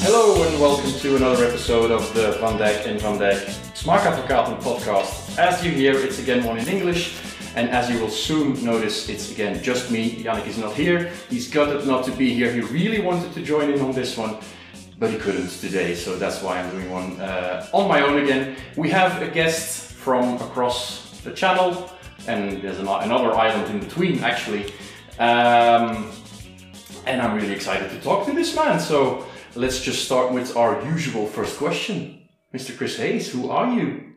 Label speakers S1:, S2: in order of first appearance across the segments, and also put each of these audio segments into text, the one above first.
S1: Hello and welcome to another episode of the Van Dyck and Van Dyck Smaakadvocaten podcast. As you hear, it's again one in English, and as you will soon notice, it's again just me. Yannick is not here. He's gutted not to be here. He really wanted to join in on this one, but he couldn't today, so that's why I'm doing one uh, on my own again. We have a guest from across the channel, and there's an, another island in between actually. Um, and I'm really excited to talk to this man. So let's just start with our usual first question. Mr. Chris Hayes, who are you?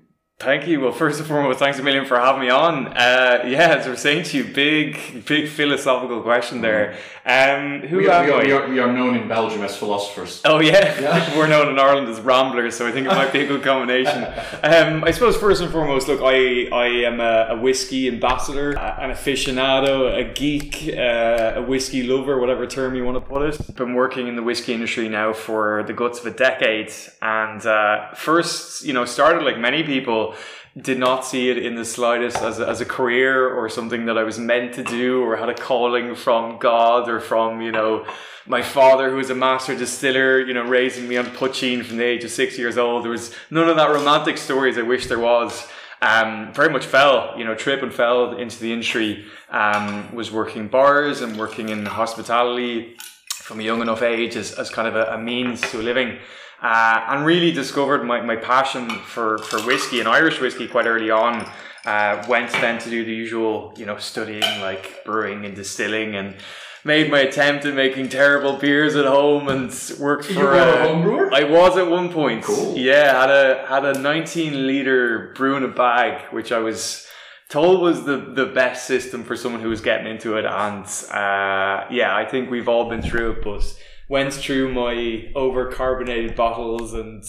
S2: Thank you. Well, first and foremost, thanks a million for having me on. Uh, yeah, as we're saying to you, big, big philosophical question there. Um, who
S1: We are, we, are, we, are, we are known in Belgium as philosophers.
S2: Oh yeah,
S1: Yeah.
S2: we're known in Ireland as ramblers, so I think it might be a good combination. Um, I suppose first and foremost, look, I I am a, a whiskey ambassador, an aficionado, a geek, uh, a whiskey lover, whatever term you want to put it. Been working in the whiskey industry now for the guts of a decade, and uh, first, you know, started like many people. Did not see it in the slightest as a, as a career or something that I was meant to do or had a calling from God or from, you know, my father who was a master distiller, you know, raising me on poitín from the age of six years old. There was none of that romantic stories I wish there was. Um, very much fell, you know, trip and fell into the industry. Um, was working bars and working in hospitality from a young enough age as, as kind of a, a means to a living. Uh, and really discovered my, my passion for, for whiskey and Irish whiskey quite early on. Uh, went then to do the usual, you know, studying like brewing and distilling and made my attempt at making terrible beers at home and worked for
S1: You were a home brewer?
S2: I was at one point.
S1: Cool.
S2: Yeah, had a had a 19 liter brew in a bag, which I was told was the the best system for someone who was getting into it. And uh, yeah, I think we've all been through it, but went through my over carbonated bottles and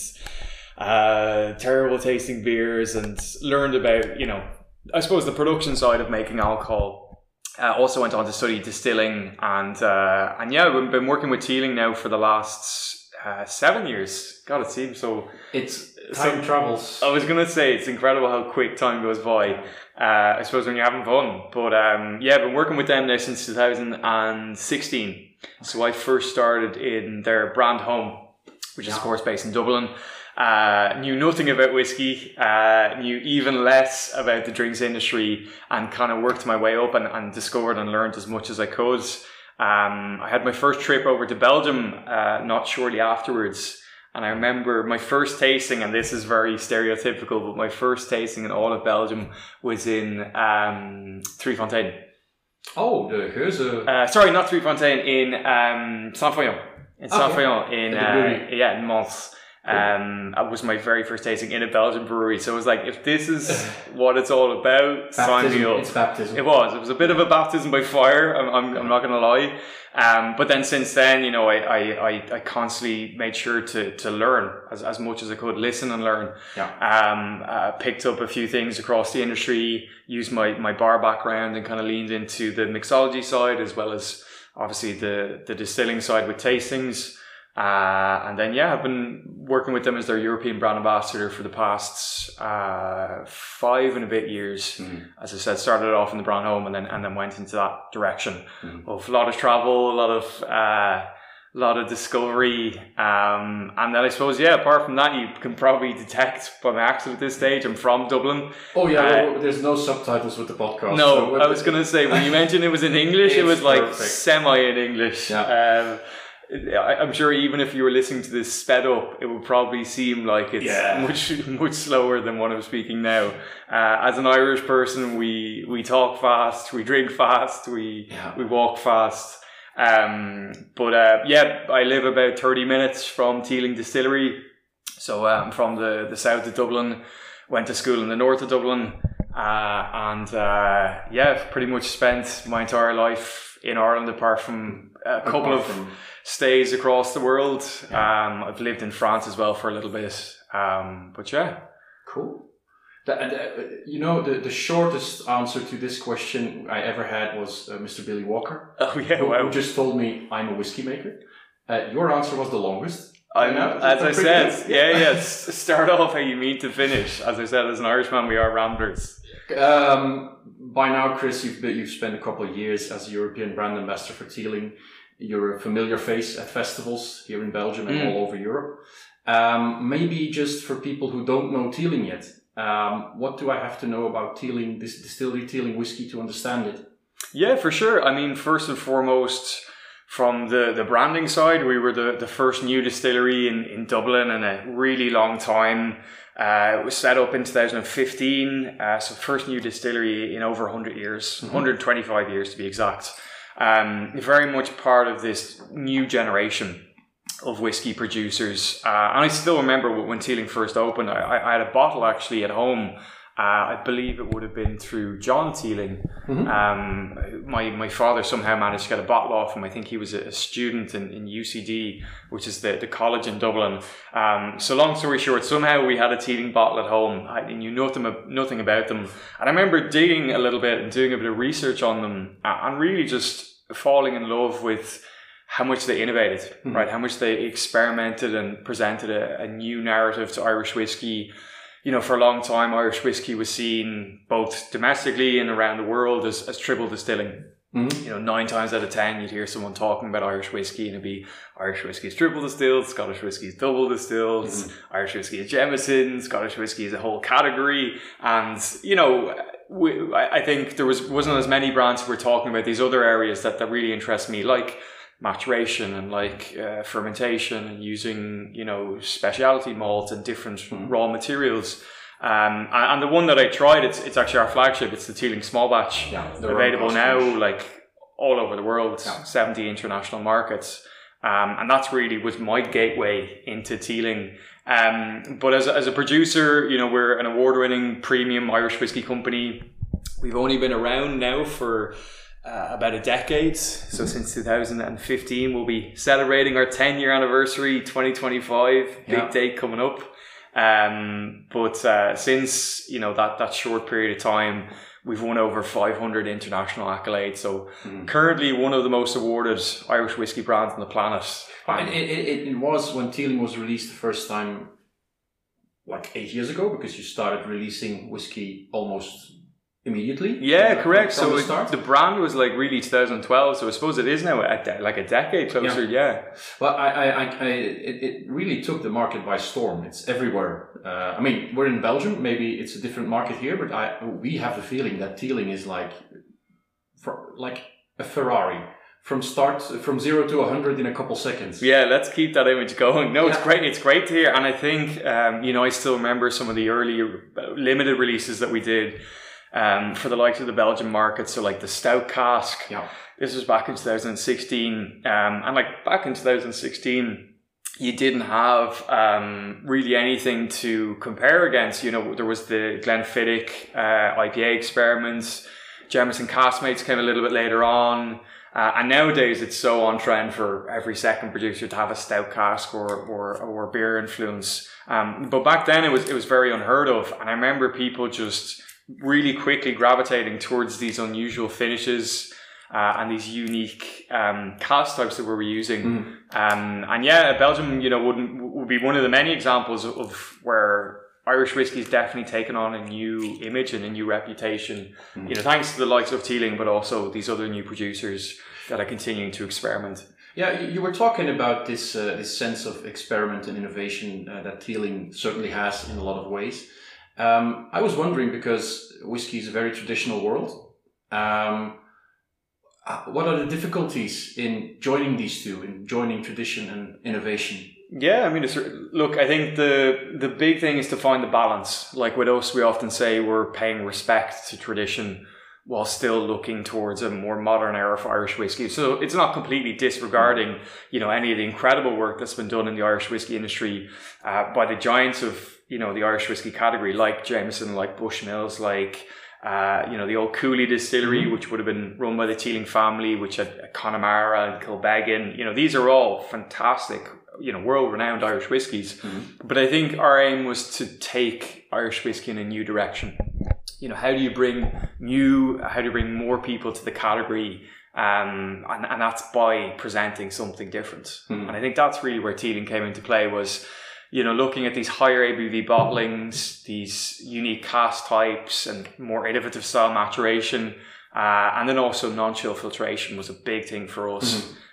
S2: uh, terrible tasting beers and learned about you know I suppose the production side of making alcohol. Uh, also went on to study distilling and uh, and yeah, we've been working with Teeling now for the last uh, seven years. God, it seems so.
S1: It's time travels.
S2: I was gonna say it's incredible how quick time goes by. Uh, I suppose when you're having fun, but um, yeah, I've been working with them now since 2016. So I first started in their brand home, which is of course based in Dublin. Uh, knew nothing about whiskey, uh, knew even less about the drinks industry, and kind of worked my way up and, and discovered and learned as much as I could. Um, I had my first trip over to Belgium uh, not shortly afterwards. And I remember my first tasting, and this is very stereotypical, but my first tasting in all of Belgium was in um, Three Fonteinen.
S1: Oh, the Geuze.
S2: Uh, sorry, not Three Fonteinen, in um, Saint Feuillien. In Saint
S1: Okay.
S2: Feuillien, in, uh, yeah, in Mons. Um, that was my very first tasting in a Belgian brewery. So it was like, if this is what it's all about, sign me up.
S1: It's baptism.
S2: It was. It was a bit of a baptism by fire. I'm, I'm, I'm not going to lie. Um, but then since then, you know, I, I, I, I constantly made sure to, to learn as, as much as I could, listen and learn.
S1: Yeah.
S2: Um, uh, picked up a few things across the industry, used my, my bar background and kind of leaned into the mixology side as well as obviously the, the distilling side with tastings. Uh, and then, yeah, I've been working with them as their European brand ambassador for the past uh, five and a bit years.
S1: Mhm.
S2: As I said, started off in the brown home and then and then went into that direction
S1: Mhm.
S2: of a lot of travel, a lot of uh, lot of discovery, um, and then I suppose yeah. Apart from that, you can probably detect by my accent at this stage. I'm from Dublin.
S1: Oh yeah,
S2: Uh,
S1: well, there's no subtitles with the podcast.
S2: No,
S1: so-
S2: I was gonna say when you mentioned it was in English, it was like
S1: perfect.
S2: semi in English.
S1: Yeah.
S2: Um, I'm sure even if you were listening to this sped up, it would probably seem like it's
S1: Yeah.
S2: much much slower than what I'm speaking now. Uh, as an Irish person, we we talk fast, we drink fast, we
S1: Yeah.
S2: we walk fast. Um, but uh, yeah, I live about 30 minutes from Teeling Distillery. So uh, I'm from the, the south of Dublin, went to school in the north of Dublin, uh, and uh, yeah, pretty much spent my entire life in Ireland apart from a couple
S1: Apart
S2: of
S1: from-
S2: stays across the world. Um, I've lived in France as well for a little bit. Um, but yeah,
S1: Cool. The, the, you know, the, the shortest answer to this question I ever had was uh, Mr. Billy Walker,
S2: oh yeah,
S1: who,
S2: wow.
S1: who just told me I'm a whiskey maker. Uh, your answer was the longest.
S2: I
S1: Yeah,
S2: know, as I said,
S1: good.
S2: yeah, yeah. Start off how you mean to finish. As I said, as an Irishman, we are ramblers.
S1: Um, by now, Chris, you've you've spent a couple of years as a European brand ambassador for Teeling. You're a familiar face at festivals here in Belgium and
S2: Mm.
S1: all over Europe. Um, maybe just for people who don't know Teeling yet, um, what do I have to know about Teeling, this distillery Teeling whiskey to understand it?
S2: Yeah, for sure. I mean, first and foremost, from the, the branding side, we were the, the first new distillery in, in Dublin in a really long time. Uh, it was set up in 2015, uh, so first new distillery in over 100 years, 125 years to be exact. Um, very much part of this new generation of whiskey producers. Uh, and I still remember when Teeling first opened, I, I had a bottle actually at home. Uh, I believe it would have been through John Teeling. Um, my, my father somehow managed to get a bottle off him. I think he was a, a student in, in UCD, which is the, the college in Dublin. Um, so long story short, somehow we had a Teeling bottle at home. I knew nothing, nothing about them. And I remember digging a little bit and doing a bit of research on them and really just falling in love with how much they innovated, right? How much they experimented and presented a, a new narrative to Irish whiskey. You know, for a long time, Irish whiskey was seen both domestically and around the world as, as triple distilling.
S1: Mhm.
S2: You know, nine times out of ten, you'd hear someone talking about Irish whiskey, and it'd be Irish whiskey is triple distilled, Scottish whiskey is double distilled, Irish whiskey is Jameson, Scottish whiskey is a whole category, and you know, we, I think there was wasn't as many brands who were talking about these other areas that that really interest me, like maturation and like uh, fermentation and using you know specialty malts and different raw materials. Um, and, and the one that I tried, it's it's actually our flagship. It's the Teeling Small Batch,
S1: Yeah,
S2: available now like all over the world,
S1: Yeah.
S2: seventy international markets. Um, and that's really was my gateway into Teeling. Um, but as a, as a producer, you know, we're an award-winning premium Irish whiskey company. We've only been around now for uh, about a decade. So since 2015, we'll be celebrating our 10 year anniversary, 2025, big
S1: Yeah.
S2: date coming up. Um, but uh, since you know that that short period of time, we've won over 500 international accolades. So hmm. currently one of the most awarded Irish whiskey brands on the planet.
S1: And it, it, it- it was when Teeling was released the first time, like eight years ago, because you started releasing whiskey almost immediately.
S2: Yeah,
S1: From-
S2: correct. So
S1: the
S2: it-
S1: start.
S2: the brand was like really 2012. So I suppose it is now a de- like a decade closer. Yeah.
S1: Well, I, I, I, I it, it really took the market by storm. It's everywhere. Uh, I mean, we're in Belgium. Maybe it's a different market here, but I we have the feeling that Teeling is like, for, like a Ferrari from start from zero to hundred in a couple seconds.
S2: Yeah, let's keep that image going. No, it's great. It's great to hear, and I think um, you know I still remember some of the early uh, limited releases that we did um, for the likes of the Belgian market. So like the Stout Cask.
S1: Yeah.
S2: This was back in 2016, um, and like back in 2016. You didn't have um, really anything to compare against. You know, there was the Glenfiddich uh, IPA experiments. Jameson Caskmates came a little bit later on. Uh, and nowadays, it's so on trend for every second producer to have a stout cask or or, or beer influence. Um, but back then, it was it was very unheard of, and I remember people just really quickly gravitating towards these unusual finishes uh, and these unique um, cask types that we were using. Um, and yeah, Belgium, you know, would would be one of the many examples of, of where Irish whiskey has definitely taken on a new image and a new reputation. You know, thanks to the likes of Teeling, but also these other new producers that are continuing to experiment.
S1: Yeah, you, you were talking about this uh, this sense of experiment and innovation uh, that Teeling certainly has in a lot of ways. Um, I was wondering because whiskey is a very traditional world. Um, uh, what are the difficulties in joining these two, in joining tradition and innovation?
S2: Yeah, I mean, look, I think the the big thing is to find the balance. Like with us, we often say we're paying respect to tradition while still looking towards a more modern era for Irish whiskey. So it's not completely disregarding, you know, any of the incredible work that's been done in the Irish whiskey industry uh, by the giants of, you know, the Irish whiskey category, like Jameson, like Bushmills, like uh, you know, the old Cooley distillery, which would have been run by the Teeling family, which had Connemara and Kilbeggan. You know, these are all fantastic, you know, world-renowned Irish whiskies. But I think our aim was to take Irish whiskey in a new direction. You know, how do you bring new, how do you bring more people to the category? Um, and, and that's by presenting something different. And I think that's really where Teeling came into play was, you know, looking at these higher ABV bottlings, these unique cask types, and more innovative style maturation, uh, and then also non-chill filtration was a big thing for us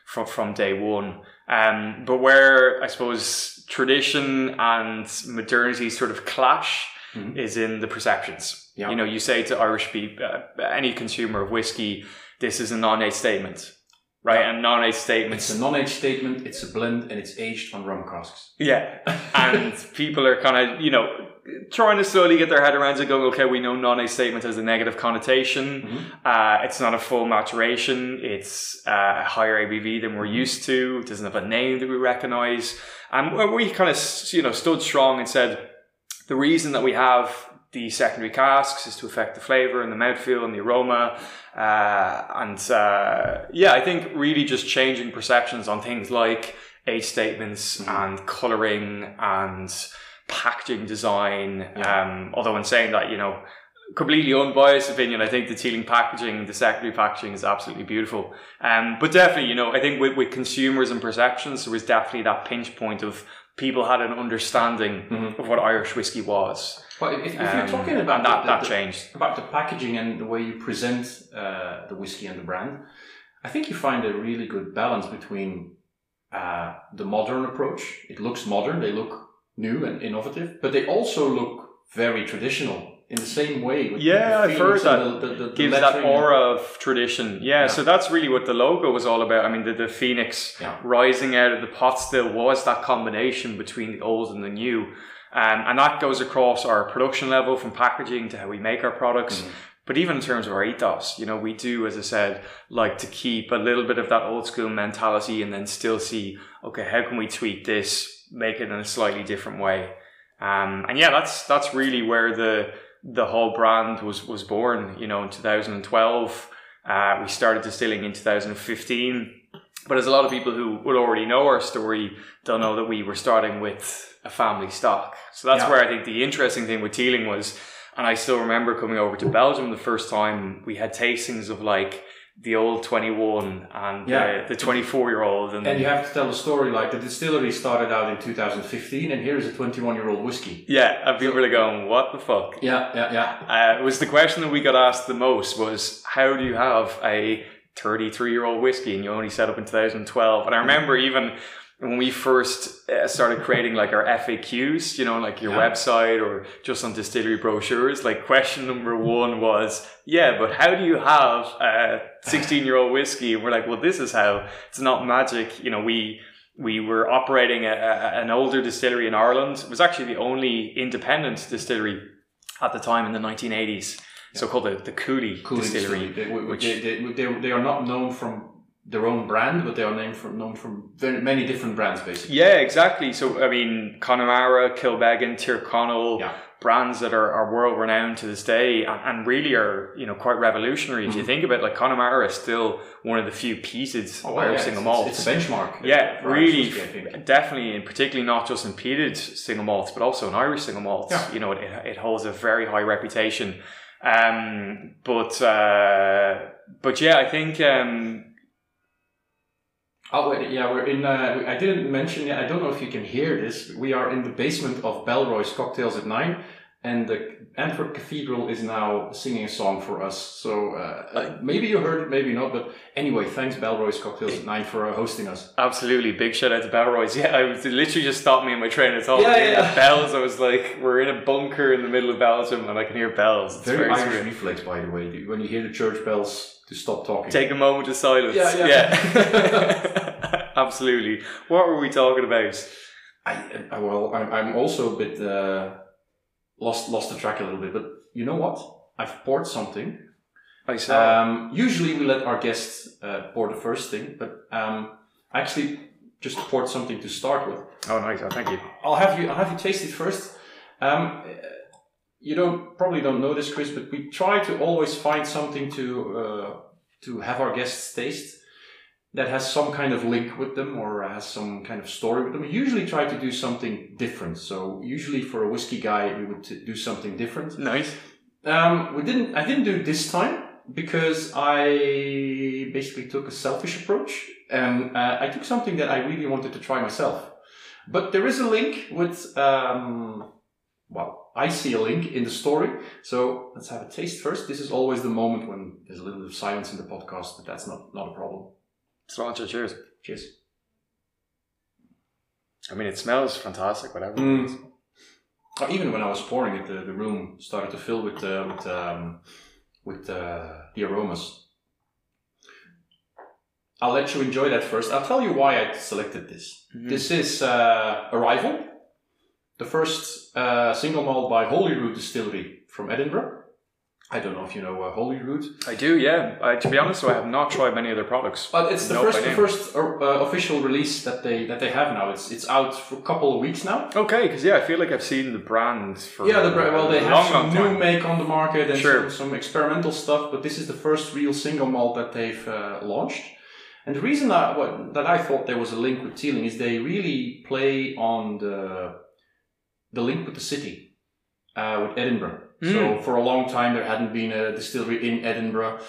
S2: from from day one. Um, but where I suppose tradition and modernity sort of clash
S1: Mhm.
S2: is in the perceptions.
S1: Yeah.
S2: You know, you say to Irish people, uh, any consumer of whiskey, this is a non-age statement, right? And non-age statements
S1: It's a non-age statement. It's a blend, and it's aged on rum casks.
S2: yeah. And people are kind of, you know, trying to slowly get their head around it, going, okay, we know non age statement has a negative connotation.
S1: Mhm.
S2: Uh, it's not a full maturation. It's uh, a higher ABV than we're used to. It doesn't have a name that we recognize. And we kind of, you know, stood strong and said, the reason that we have the secondary casks is to affect the flavor and the mouthfeel and the aroma. Uh, and uh, yeah, I think really just changing perceptions on things like age statements and coloring and packaging design. Um, although in saying that, you know, completely unbiased opinion, I think the Teeling packaging, the secondary packaging is absolutely beautiful. Um, but definitely, you know, I think with, with consumers and perceptions, there was definitely that pinch point of people had an understanding
S1: Mhm.
S2: of what Irish whiskey was.
S1: But if, if you're
S2: Um,
S1: talking about
S2: that,
S1: the,
S2: that
S1: the-
S2: changed.
S1: about the packaging and the way you present uh, the whiskey and the brand, I think you find a really good balance between uh, the modern approach. It looks modern, they look new and innovative, but they also look very traditional in the same way.
S2: Yeah, I've heard
S1: and The, the, the,
S2: gives that aura of tradition. Yeah,
S1: Yeah.
S2: so that's really what the logo was all about. I mean, the, the phoenix
S1: Yeah.
S2: rising out of the pot still was that combination between the old and the new. Um, and that goes across our production level from packaging to how we make our products.
S1: Mhm.
S2: But even in terms of our ethos, you know, we do, as I said, like to keep a little bit of that old school mentality and then still see, okay, how can we tweak this, make it in a slightly different way? Um, and yeah, that's that's really where the the whole brand was was born. You know, in 2012, uh, we started distilling in 2015. But as a lot of people who would already know our story, they'll know that we were starting with a family stock. So that's
S1: Yeah.
S2: where I think the interesting thing with Teeling was, and I still remember coming over to Belgium the first time we had tastings of like the old 21 and
S1: Yeah.
S2: the, the 24 year old. And,
S1: And you have to tell the story like the distillery started out in 2015, and here's a 21 year old whiskey.
S2: yeah, and people are going, what the fuck?
S1: Yeah, yeah, yeah.
S2: Uh, it was the question that we got asked the most was how do you have a 33 year old whiskey and you only set up in 2012 and i remember even when we first uh, started creating like our faqs you know like your
S1: Yeah.
S2: website or just on distillery brochures like question number one was yeah but how do you have a 16 year old whiskey and we're like well this is how it's not magic you know we we were operating a, a, an older distillery in Ireland. It was actually the only independent distillery at the time in the 1980s. So called the, the Cooley,
S1: Cooley
S2: Distillery.
S1: They, they,
S2: which-
S1: they, they, they, they are not known from their own brand, but they are named from, known from very many different brands, basically.
S2: Yeah, exactly. So, I mean, Connemara, Kilbeggan, Tyrconnell,
S1: Yeah.
S2: Brands that are, are world renowned to this day and, and really are, you know, quite revolutionary. If you
S1: Mhm.
S2: think about it, like Connemara is still one of the few pieces
S1: Oh,
S2: of
S1: yeah,
S2: Irish single malts.
S1: it's a benchmark.
S2: Yeah, really,
S1: whiskey,
S2: definitely, and particularly not just in peated single malts, but also in Irish single malts.
S1: Yeah.
S2: You know, it, it holds a very high reputation. Um, but uh, but yeah, I think um,
S1: Oh, wait, yeah, we're in. Uh, I didn't mention yet. I don't know if you can hear this. We are in the basement of Belroy's Cocktails at Nine, and the Antwerp Cathedral is now singing a song for us. So uh, maybe you heard it, maybe not. But anyway, thanks Belroy's Cocktails at Nine for uh, hosting us.
S2: absolutely big shout out to Belroy's. Yeah, I was it literally just stopped me in my train of thought.
S1: Yeah, yeah,
S2: that. Bells. I was like, we're in a bunker in the middle of Belgium, and I can hear bells. It's
S1: Very,
S2: very,
S1: Irish reflex, by the way. When you hear the church bells, to stop talking.
S2: Take a moment of silence.
S1: Yeah, yeah.
S2: yeah. absolutely. What were we talking about?
S1: I, I well, I'm, I'm also a bit uh, lost lost the track a little bit. But you know what? I've poured something.
S2: I saw.
S1: Um, usually we let our guests uh, pour the first thing, but um, I actually just poured something to start with.
S2: oh, nice. Oh, thank you.
S1: I'll have you. I'll have you taste it first. Um, you don't probably don't know this, Chris, but we try to always find something to uh, to have our guests taste that has some kind of link with them or has some kind of story with them. We usually try to do something different. So usually for a whiskey guy, we would t- do something different.
S2: Nice.
S1: Um, we didn't. I didn't do this time because I basically took a selfish approach, and uh, I took something that I really wanted to try myself. But there is a link with. Um, well, I see a link in the story. So let's have a taste first. This is always the moment when there's a little bit of silence in the podcast, but that's not not a problem.
S2: Sláinte, cheers.
S1: Cheers.
S2: I mean, it smells fantastic, whatever.
S1: Mm. Uh, even when I was pouring it, the, the room started to fill with uh, with um, with uh, the aromas. I'll let you enjoy that first. I'll tell you why I selected this.
S2: Mhm.
S1: This is uh, Arrival, the first uh, single malt by Holyrood Distillery from Edinburgh. I don't know if you know uh, Holyrood,
S2: I do, yeah. I, to be honest, I have not tried many other products.
S1: but it's the
S2: No,
S1: first the first uh, uh, official release that they that they have now. It's it's out for a couple of weeks now.
S2: Okay, because yeah, I feel like I've seen the brand for
S1: Yeah, the, well, they have
S2: long,
S1: some
S2: long
S1: new
S2: time.
S1: make on the market and
S2: Sure.
S1: some, some experimental stuff, but this is the first real single malt that they've uh, launched. And the reason that what, that I thought there was a link with Teeling is they really play on the the link with the city, uh, with Edinburgh. So
S2: Mm.
S1: for a long time there hadn't been a distillery in Edinburgh.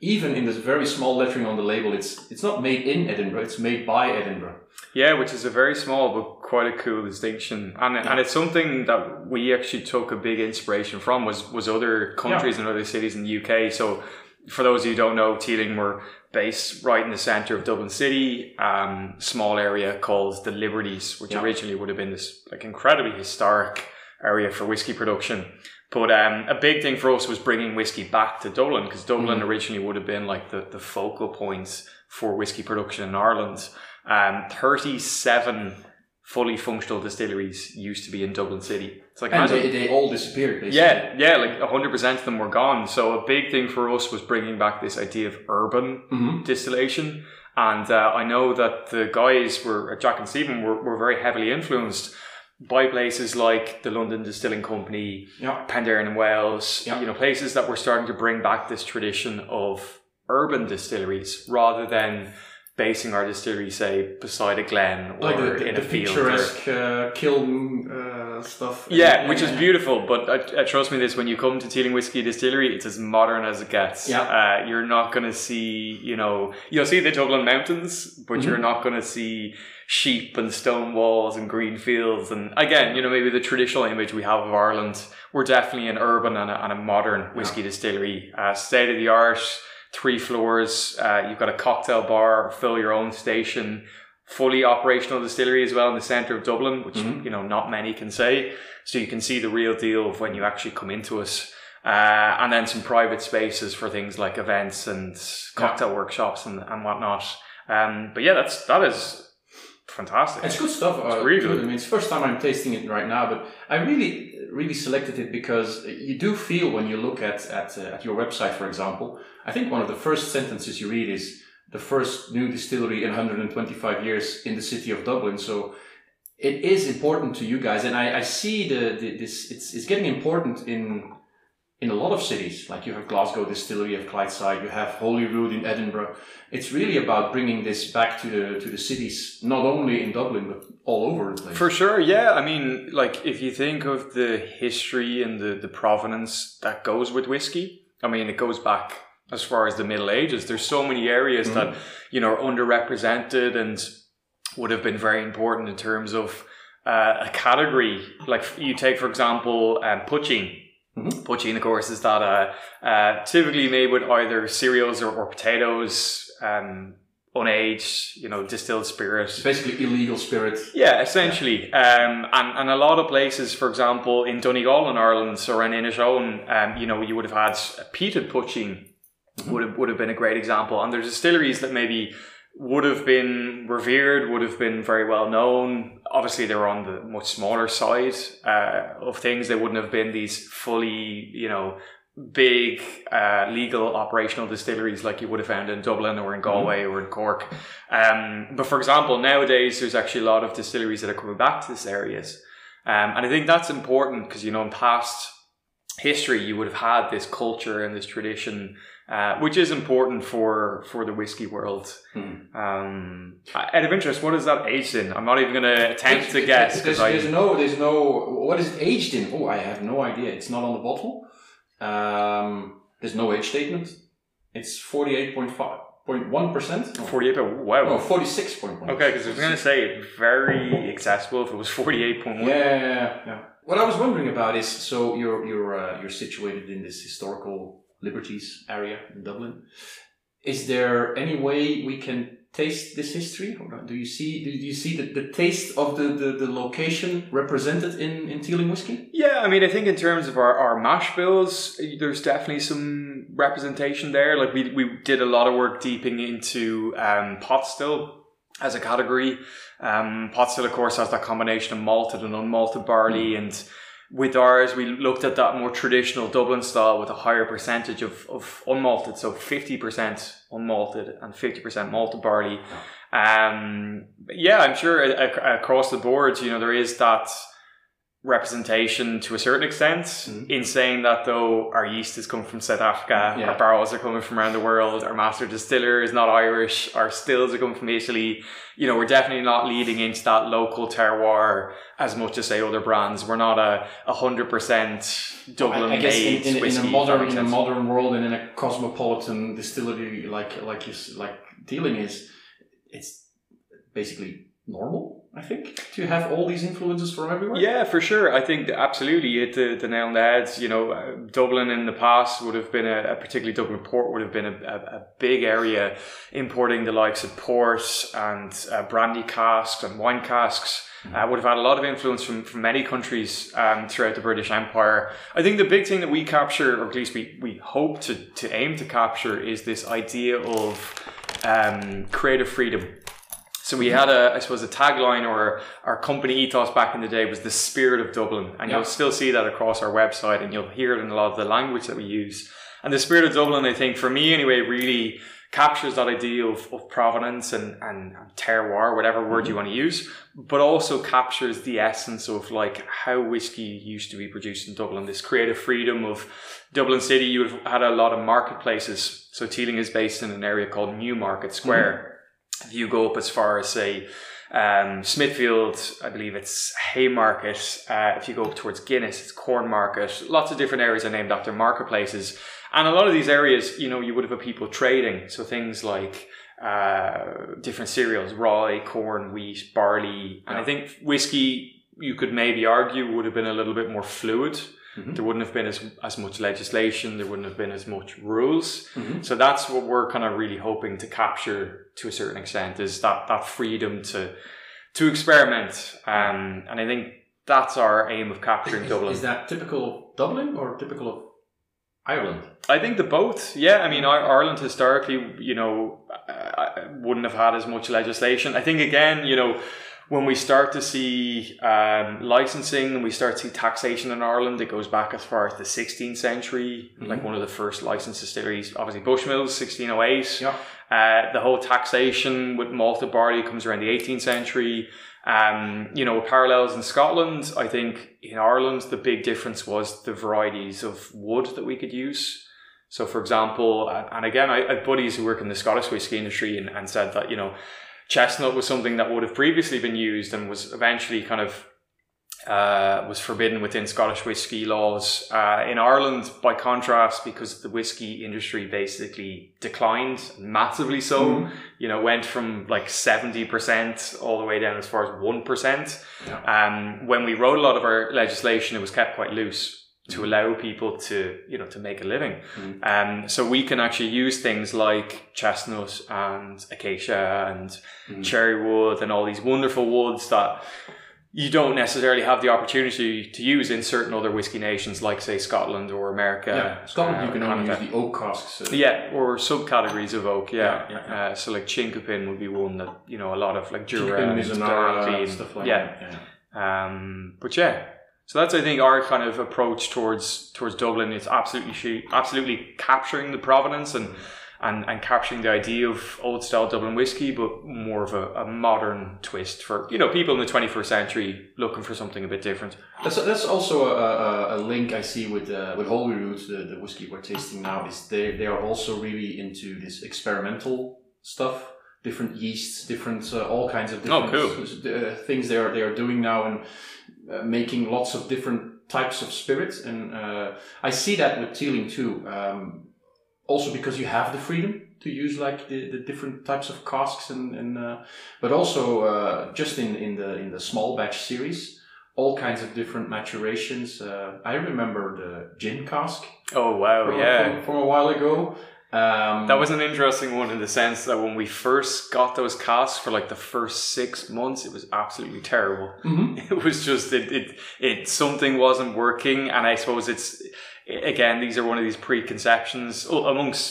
S1: Even in this very small lettering on the label, it's it's not made in Edinburgh; it's made by Edinburgh.
S2: Yeah, which is a very small but quite a cool distinction, and and it's something that we actually took a big inspiration from was was other countries and other cities in the UK. So, for those of you who don't know, Teeling were based right in the centre of Dublin City, um, small area called the Liberties, which
S1: Yeah.
S2: originally would have been this like incredibly historic area for whiskey production. But um, a big thing for us was bringing whiskey back to Dublin because Dublin originally would have been like the, the focal point for whiskey production in Ireland. Um, 37 fully functional distilleries used to be in Dublin City. It's like
S1: And they, they all disappeared. Basically.
S2: yeah, yeah, like 100% of them were gone. So a big thing for us was bringing back this idea of urban
S1: Mhm.
S2: distillation. And uh, I know that the guys were, Jack and Stephen, were, were very heavily influenced by places like the London Distilling Company,
S1: Yeah.
S2: Penderyn in Wales,
S1: Yeah.
S2: you know, places that were starting to bring back this tradition of urban distilleries rather than basing our distillery, say, beside a glen or
S1: like the, the,
S2: in
S1: the
S2: a field. or-
S1: picturesque uh, kiln uh, stuff.
S2: yeah, which is beautiful, but uh, uh, trust me, this when you come to Teeling Whiskey Distillery, it's as modern as it gets.
S1: Yeah.
S2: uh, you're not going to see, you know, you'll see the Dublin Mountains, but
S1: Mm-hmm.
S2: you're not going to see sheep and stone walls and green fields. And again, you know, maybe the traditional image we have of Ireland, we're definitely an urban and a, and a modern whiskey distillery, uh, state of the art, three floors. Uh, you've got a cocktail bar, fill your own station. Fully operational distillery as well in the centre of Dublin, which
S1: Mhm.
S2: you know not many can say. So you can see the real deal of when you actually come into us. Uh, and then some private spaces for things like events and cocktail workshops and, and whatnot. Um, but yeah, that's that is fantastic.
S1: It's good stuff.
S2: It's
S1: uh,
S2: really good.
S1: I mean, it's the first time I'm tasting it right now, but I really, really selected it because you do feel when you look at at, uh, at your website, for example. I think one of the first sentences you read is the first new distillery in 125 years in the city of Dublin. So it is important to you guys, and I, I see the, the this. It's it's getting important in in a lot of cities. Like you have Glasgow Distillery, you have Clydeside, you have Holyrood in Edinburgh. It's really about bringing this back to the to the cities, not only in Dublin but all over the place.
S2: For sure, yeah. I mean, like if you think of the history and the, the provenance that goes with whiskey, I mean, it goes back as far as the Middle Ages. There's so many areas that you know are underrepresented and would have been very important in terms of uh, a category. Like you take, for example, um, poitín.
S1: Mhm.
S2: Poitín, of course, is that uh, uh, typically made with either cereals or, or potatoes, um, unaged, you know, distilled
S1: It's
S2: spirit.
S1: basically illegal spirit.
S2: Yeah, essentially. Um, and, and a lot of places, for example, in Donegal in Ireland or in Inishowen, um, you know, you would have had peated poitín would have, would have been a great example. And there's distilleries that maybe would have been revered, would have been very well known. Obviously, they were on the much smaller side uh, of things. They wouldn't have been these fully, you know, big uh, legal operational distilleries like you would have found in Dublin or in Galway or in Cork. Um, but for example, nowadays there's actually a lot of distilleries that are coming back to these areas. Um, and I think that's important because, you know, in past history, you would have had this culture and this tradition, uh, which is important for, for the whiskey world.
S1: Hmm.
S2: Um, out of interest, what is that aged in? I'm not even going to attempt to
S1: It's-
S2: guess
S1: it's-
S2: because
S1: There's,
S2: I.
S1: there's no, there's no. What is it aged in? Oh, I have no idea. It's not on the bottle. Um, there's no age statement. It's forty-eight point five point one percent.
S2: 48, wow.
S1: No, forty-six point one.
S2: Okay, because I was going to say very accessible if it was 48.1.
S1: Yeah, yeah, yeah, yeah. What I was wondering about is, so you're you're uh, you're situated in this historical liberties area in Dublin. Is there any way we can taste this history? Or do you see do you see the, the taste of the, the, the location represented in, in Teeling whiskey?
S2: Yeah, I mean, I think in terms of our, our mash bills, there's definitely some representation there. Like we, we did a lot of work deeping into um, pot still as a category. Um, pot still, of course, has that combination of malted and unmalted barley mm. and with ours, we looked at that more traditional Dublin style with a higher percentage of, of unmalted, so 50% unmalted and 50% malted barley. Um, yeah, I'm sure across the board, you know, there is that representation to a certain extent mm-hmm. in saying that though our yeast is coming from South Africa, yeah. our barrels are coming from around the world, our master distiller is not Irish, our stills are coming from Italy. You know, we're definitely not leading into that local terroir as much as say other brands. We're not a hundred percent Dublin I, I guess
S1: in, in. In a modern in a modern world and in a cosmopolitan distillery like like you like Teeling is, it's basically normal I think, to have all these influences from everywhere.
S2: Yeah, for sure. I think absolutely you hit the, the nail on the head. You know, uh, Dublin in the past would have been a, a particularly Dublin port would have been a, a, a, big area importing the likes of port and uh, brandy casks and wine casks. Mm-hmm. Uh, would have had a lot of influence from, from many countries um, throughout the British Empire. I think the big thing that we capture, or at least we, we hope to, to aim to capture, is this idea of um, creative freedom so we had a, I suppose, a tagline or our company ethos back in the day was the spirit of Dublin, and yeah. you'll still see that across our website, and you'll hear it in a lot of the language that we use. And the spirit of Dublin, I think, for me anyway, really captures that idea of, of provenance and, and terroir, whatever word mm-hmm. you want to use, but also captures the essence of like how whiskey used to be produced in Dublin. This creative freedom of Dublin City. You have had a lot of marketplaces. So Teeling is based in an area called Newmarket Square. Mm-hmm if you go up as far as say um, Smithfield, I believe it's Haymarket. Uh, if you go up towards Guinness, it's Cornmarket. Lots of different areas are named after marketplaces. And a lot of these areas, you know, you would have people trading. So things like uh, different cereals, rye, corn, wheat, barley. And I think whiskey, you could maybe argue, would have been a little bit more fluid. Mm-hmm. There wouldn't have been as, as much legislation, there wouldn't have been as much rules. Mm-hmm. So that's what we're kind of really hoping to capture to a certain extent is that, that freedom to to experiment. Um, and I think that's our aim of capturing
S1: is,
S2: Dublin.
S1: Is that typical of Dublin or typical of Ireland?
S2: I think the both. Yeah, I mean, Ireland historically, you know, wouldn't have had as much legislation. I think again, you know, when we start to see um, licensing and we start to see taxation in Ireland, it goes back as far as the 16th century. Mm-hmm. Like one of the first licensed distilleries, obviously Bushmills, 1608. Yeah. Uh, the whole taxation with malted barley comes around the 18th century. Um, you know, parallels in Scotland, I think in Ireland, the big difference was the varieties of wood that we could use. So, for example, and again, I, I have buddies who work in the Scottish whisky industry and, and said that, you know, chestnut was something that would have previously been used and was eventually kind of uh, was forbidden within Scottish whiskey laws. Uh, in Ireland, by contrast, because the whiskey industry basically declined massively, so mm. you know went from like seventy percent all the way down as far as one percent. Yeah. Um, when we wrote a lot of our legislation, it was kept quite loose to allow people to you know to make a living mm. um so we can actually use things like chestnut and acacia and mm. cherry wood and all these wonderful woods that you don't necessarily have the opportunity to use in certain other whiskey nations like say Scotland or America.
S1: Yeah, Scotland uh, you can only use the oak casks.
S2: Uh, yeah, or subcategories of oak. Yeah, yeah, yeah. Uh, so like chinkapin would be one that you know a lot of like Jura and, and stuff like yeah. that. Yeah. Um, but yeah, so that's I think our kind of approach towards towards Dublin. It's absolutely absolutely capturing the provenance and and, and capturing the idea of old style Dublin whiskey, but more of a, a modern twist for you know people in the 21st century looking for something a bit different.
S1: That's, that's also a, a, a link I see with uh, with Holyrood, the, the whiskey we're tasting now. Is they they are also really into this experimental stuff different yeasts, different uh, all kinds of different
S2: oh,
S1: cool. uh, things they are they are doing now, and uh, making lots of different types of spirits. And uh, I see that with Teeling too. Um, also because you have the freedom to use like the, the different types of casks and, and uh, but also uh, just in, in the in the small batch series all kinds of different maturations uh, i remember the gin cask
S2: oh wow yeah
S1: from, from, a while ago Um,
S2: That was an interesting one in the sense that when we first got those casks for like the first six months, it was absolutely terrible.
S1: Mhm.
S2: It was just it it it something wasn't working, and I suppose it's again these are one of these preconceptions amongst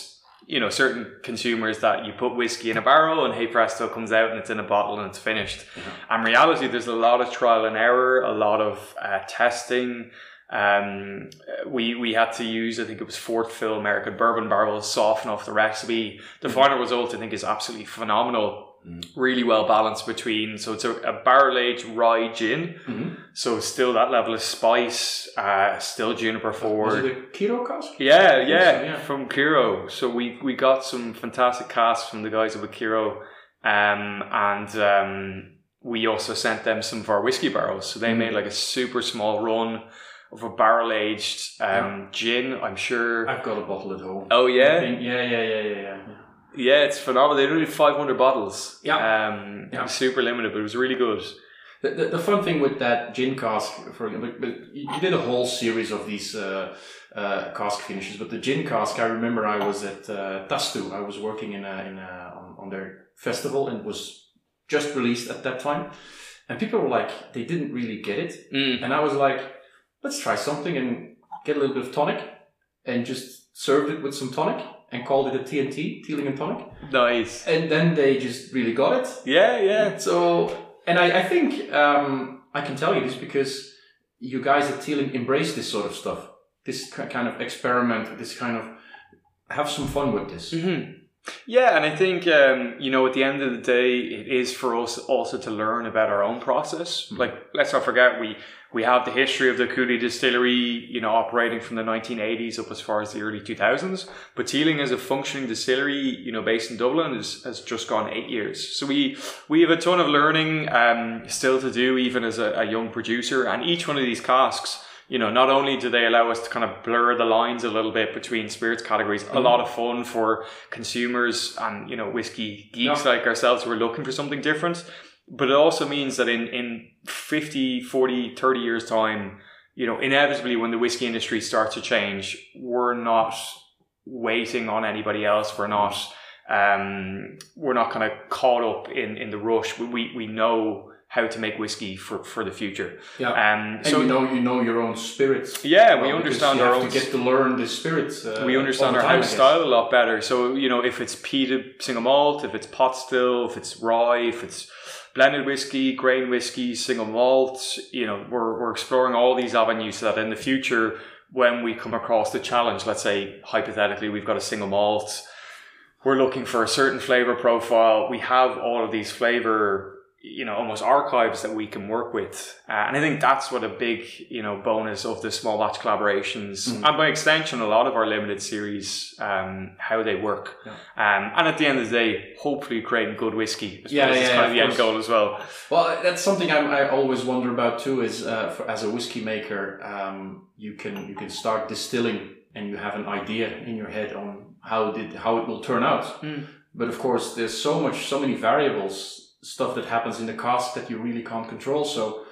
S2: you know certain consumers that you put whiskey in a barrel and hey presto comes out and it's in a bottle and it's finished. And reality, there's a lot of trial and error, a lot of uh, testing. Um, we we had to use I think it was fourth fill American bourbon barrels soften off the recipe. The final result I think is absolutely phenomenal. Really well balanced between so it's a, a barrel aged rye gin,
S1: Mhm.
S2: so still that level of spice, uh, still juniper
S1: Was
S2: forward.
S1: it a Kyrö cask?
S2: Yeah, yeah,
S1: yeah.
S2: from Kyrö. So we we got some fantastic casks from the guys over Kyrö, um, and um, we also sent them some of our whiskey barrels. So they
S1: Mm.
S2: made like a super small run of a barrel aged um, gin. I'm sure.
S1: I've got a bottle at home.
S2: Oh yeah,
S1: think- yeah, yeah, yeah, yeah, yeah.
S2: yeah, it's phenomenal. They only did 500 bottles.
S1: Yeah.
S2: um,
S1: Yeah.
S2: super limited, but it was really good.
S1: The, the, the fun thing with that gin cask, for but, but you you did a whole series of these uh, uh, cask finishes. But the gin cask, I remember I was at uh, Tastu. I was working in a, in a, on, on their festival and was just released at that time. And people were like, they didn't really get it.
S2: Mm.
S1: And I was like, let's try something and get a little bit of tonic and just served it with some tonic and called it a TNT, Teeling and Tonic.
S2: Nice.
S1: And then they just really got it.
S2: Yeah, yeah.
S1: So, and I, I think um, I can tell you this because you guys at Teeling embrace this sort of stuff, this kind of experiment, this kind of have some fun with this.
S2: hmm Yeah, and I think um, you know at the end of the day, it is for us also to learn about our own process. Like, let's not forget we we have the history of the Cooley Distillery, you know, operating from the 1980s up as far as the early 2000s. But Teeling as a functioning distillery, you know, based in Dublin, is, has just gone eight years. So we we have a ton of learning um, still to do, even as a, a young producer. And each one of these casks you know, not only do they allow us to kind of blur the lines a little bit between spirits categories, a lot of fun for consumers and, you know, whiskey geeks
S1: Yeah.
S2: like ourselves who are looking for something different. But it also means that in, in 50, 40, 30 years' time, you know, inevitably when the whiskey industry starts to change, we're not waiting on anybody else. We're not, um, we're not kind of caught up in, in the rush. We, we, we know how to make whiskey for, for the future.
S1: Yeah.
S2: Um,
S1: And
S2: so
S1: you know, you know your own spirits.
S2: Yeah, we
S1: Well, because
S2: understand our own-
S1: To get to learn the spirits. Uh,
S2: we understand our
S1: time,
S2: house style a lot better. So, you know, if it's peated single malt, if it's pot still, if it's rye, if it's blended whiskey, grain whiskey, single malt, you know, we're, we're exploring all these avenues so that in the future, when we come across the challenge, let's say hypothetically, we've got a single malt, we're looking for a certain flavor profile. We have all of these flavor, you know, almost archives that we can work with. Uh, and I think that's what a big, you know, bonus of the small batch collaborations
S1: Mm.
S2: and by extension, a lot of our limited series, um, how they work.
S1: Yeah.
S2: Um, and at the end of the day, hopefully creating good whiskey. I
S1: Yeah,
S2: suppose is
S1: yeah,
S2: kind
S1: of
S2: the end goal as well.
S1: Well, that's something I'm, I always wonder about too. Is uh, for, as a whiskey maker, um, you can you can start distilling and you have an idea in your head on how did how it will turn out.
S2: Mm.
S1: But of course, there's so much, so many variables, stuff that happens in the cask that you really can't control. So,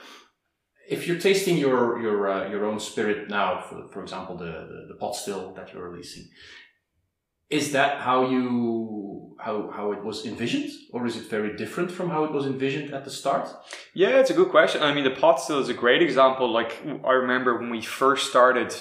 S1: if you're tasting your your uh, your own spirit now, for for example, the, the the pot still that you're releasing, is that how you how how it was envisioned, or is it very different from how it was envisioned at the start?
S2: Yeah, it's a good question. I mean, the pot still is a great example. Like, I remember when we first started,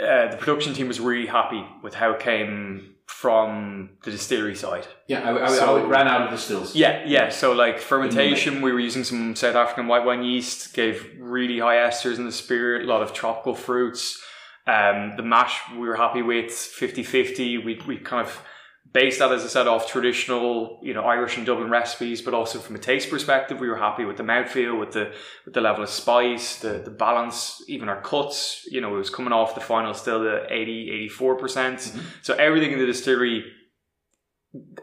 S2: uh, the production team was really happy with how it came from the distillery side.
S1: Yeah, I, I,
S2: So-
S1: it ran out of the stills.
S2: Yeah, yeah. So like fermentation, we were using some South African white wine yeast, gave really high esters in the spirit, a lot of tropical fruits. Um, the mash we were happy with, 50-50. We, we kind of based that, as I said, off traditional, you know, Irish and Dublin recipes, but also from a taste perspective, we were happy with the mouthfeel, with the with the level of spice, the, the balance, even our cuts, you know, it was coming off the final still the 80, 84%. percent
S1: Mhm.
S2: So everything in the distillery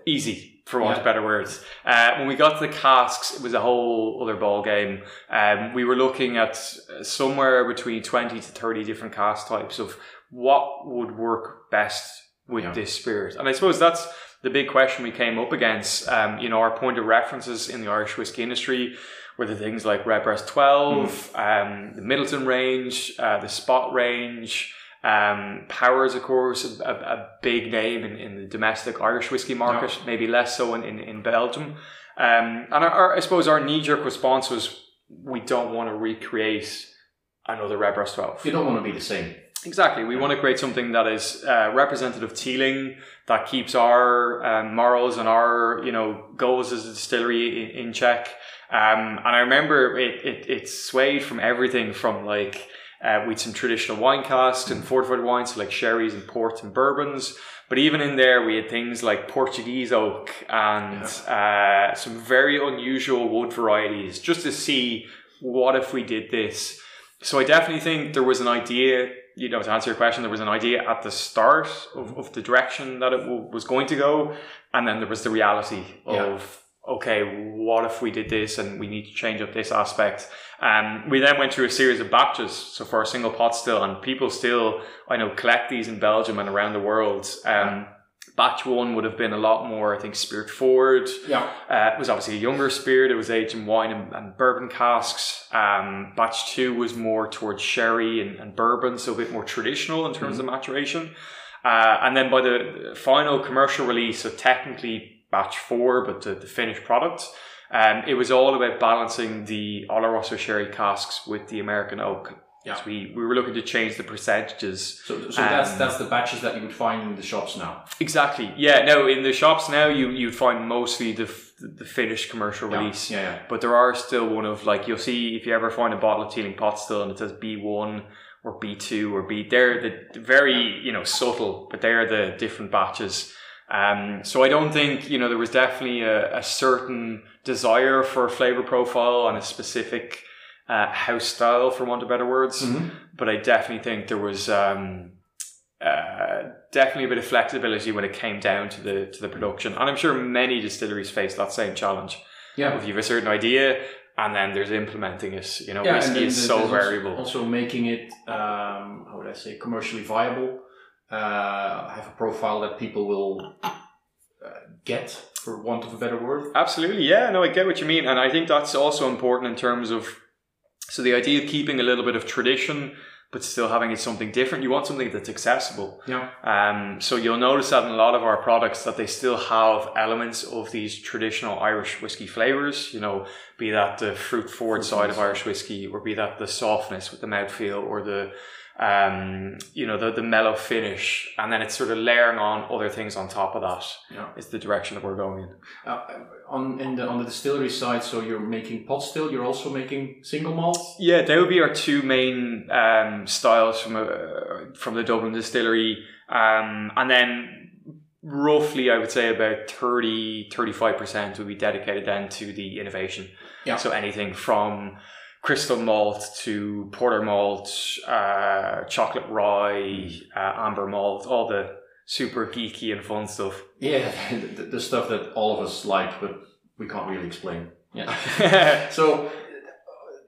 S2: easy for want of better words. Uh, when we got to the casks, it was a whole other ball game. Um, we were looking at somewhere between twenty to thirty different cask types of what would work best with
S1: Yeah.
S2: this spirit, and I suppose that's the big question we came up against. Um, you know, our point of references in the Irish whiskey industry were the things like Redbreast Twelve, um, the Midleton range, uh, the Spot range. Um, Powers, of course, a, a big name in, in the domestic Irish whiskey market, maybe less so in, in, in Belgium. Um, and our, our, I suppose our knee jerk response was we don't want to recreate another Redbreast 12.
S1: You don't want to be the same.
S2: Exactly. We want to create something that is uh, representative Teeling, that keeps our um, morals and our you know goals as a distillery in, in check. Um, and I remember it, it, it swayed from everything from like uh, with some traditional wine casks and fortified wines, so like sherries and ports and bourbons. But even in there, we had things like Portuguese oak and yeah. uh, some very unusual wood varieties, just to see what if we did this. So I definitely think there was an idea you know, to answer your question, there was an idea at the start of, of the direction that it w- was going to go, and then there was the reality of yeah. okay, what if we did this and we need to change up this aspect. Um, we then went through a series of batches, so for a single pot still, and people still I know collect these in Belgium and around the world. Um, Batch one would have been a lot more, I think, spirit forward.
S1: Yeah.
S2: Uh, it was obviously a younger spirit. It was aged in wine and, and bourbon casks. Um, batch two was more towards sherry and, and, bourbon, so a bit more traditional in terms mm-hmm. of maturation. Uh, and then by the final commercial release, so technically batch four, but the, the finished product, um, it was all about balancing the Oloroso sherry casks with the American oak
S1: yeah.
S2: We, we were looking to change the percentages.
S1: So, so um, that's that's the batches that you would find in the shops now.
S2: Exactly. Yeah. No, in the shops now you you'd find mostly the the finished commercial
S1: yeah.
S2: release.
S1: Yeah, yeah.
S2: But there are still one of like you'll see if you ever find a bottle of Teeling pot still and it says B one or B two or B. They're the very you know subtle, but they're the different batches. Um, so I don't think you know there was definitely a, a certain desire for a flavor profile and a specific uh, house style, for want of better words.
S1: Mm-hmm.
S2: But I definitely think there was um, uh, definitely a bit of flexibility when it came down to the to the production, and I'm sure many distilleries face that same challenge.
S1: Yeah,
S2: if you have a certain idea and then there's implementing it. You know, yeah, whiskey is so variable.
S1: Also, making it, um, how would I say, commercially viable. Uh, have a profile that people will uh, get, for want of a better word.
S2: Absolutely, yeah. No, I get what you mean, and I think that's also important in terms of so the idea of keeping a little bit of tradition, but still having it something different, you want something that's accessible.
S1: Yeah.
S2: Um, so you'll notice that in a lot of our products that they still have elements of these traditional Irish whiskey flavors. You know, be that the fruit forward side of Irish whiskey, or be that the softness with the mouthfeel, or the um, you know, the, the mellow finish, and then it's sort of layering on other things on top of that.
S1: Yeah.
S2: Is the direction that we're going in.
S1: Uh, on in the on the distillery side, so you're making pot still. You're also making single malt.
S2: Yeah, they would be our two main um, styles from a, uh, from the Dublin distillery, um, and then roughly I would say about 30 35 percent would be dedicated then to the innovation.
S1: Yeah.
S2: So anything from crystal malt to porter malt, uh, chocolate rye, uh, amber malt, all the super geeky and fun stuff.
S1: Yeah, the, the, stuff that all of us like, but we can't really explain. Yeah. so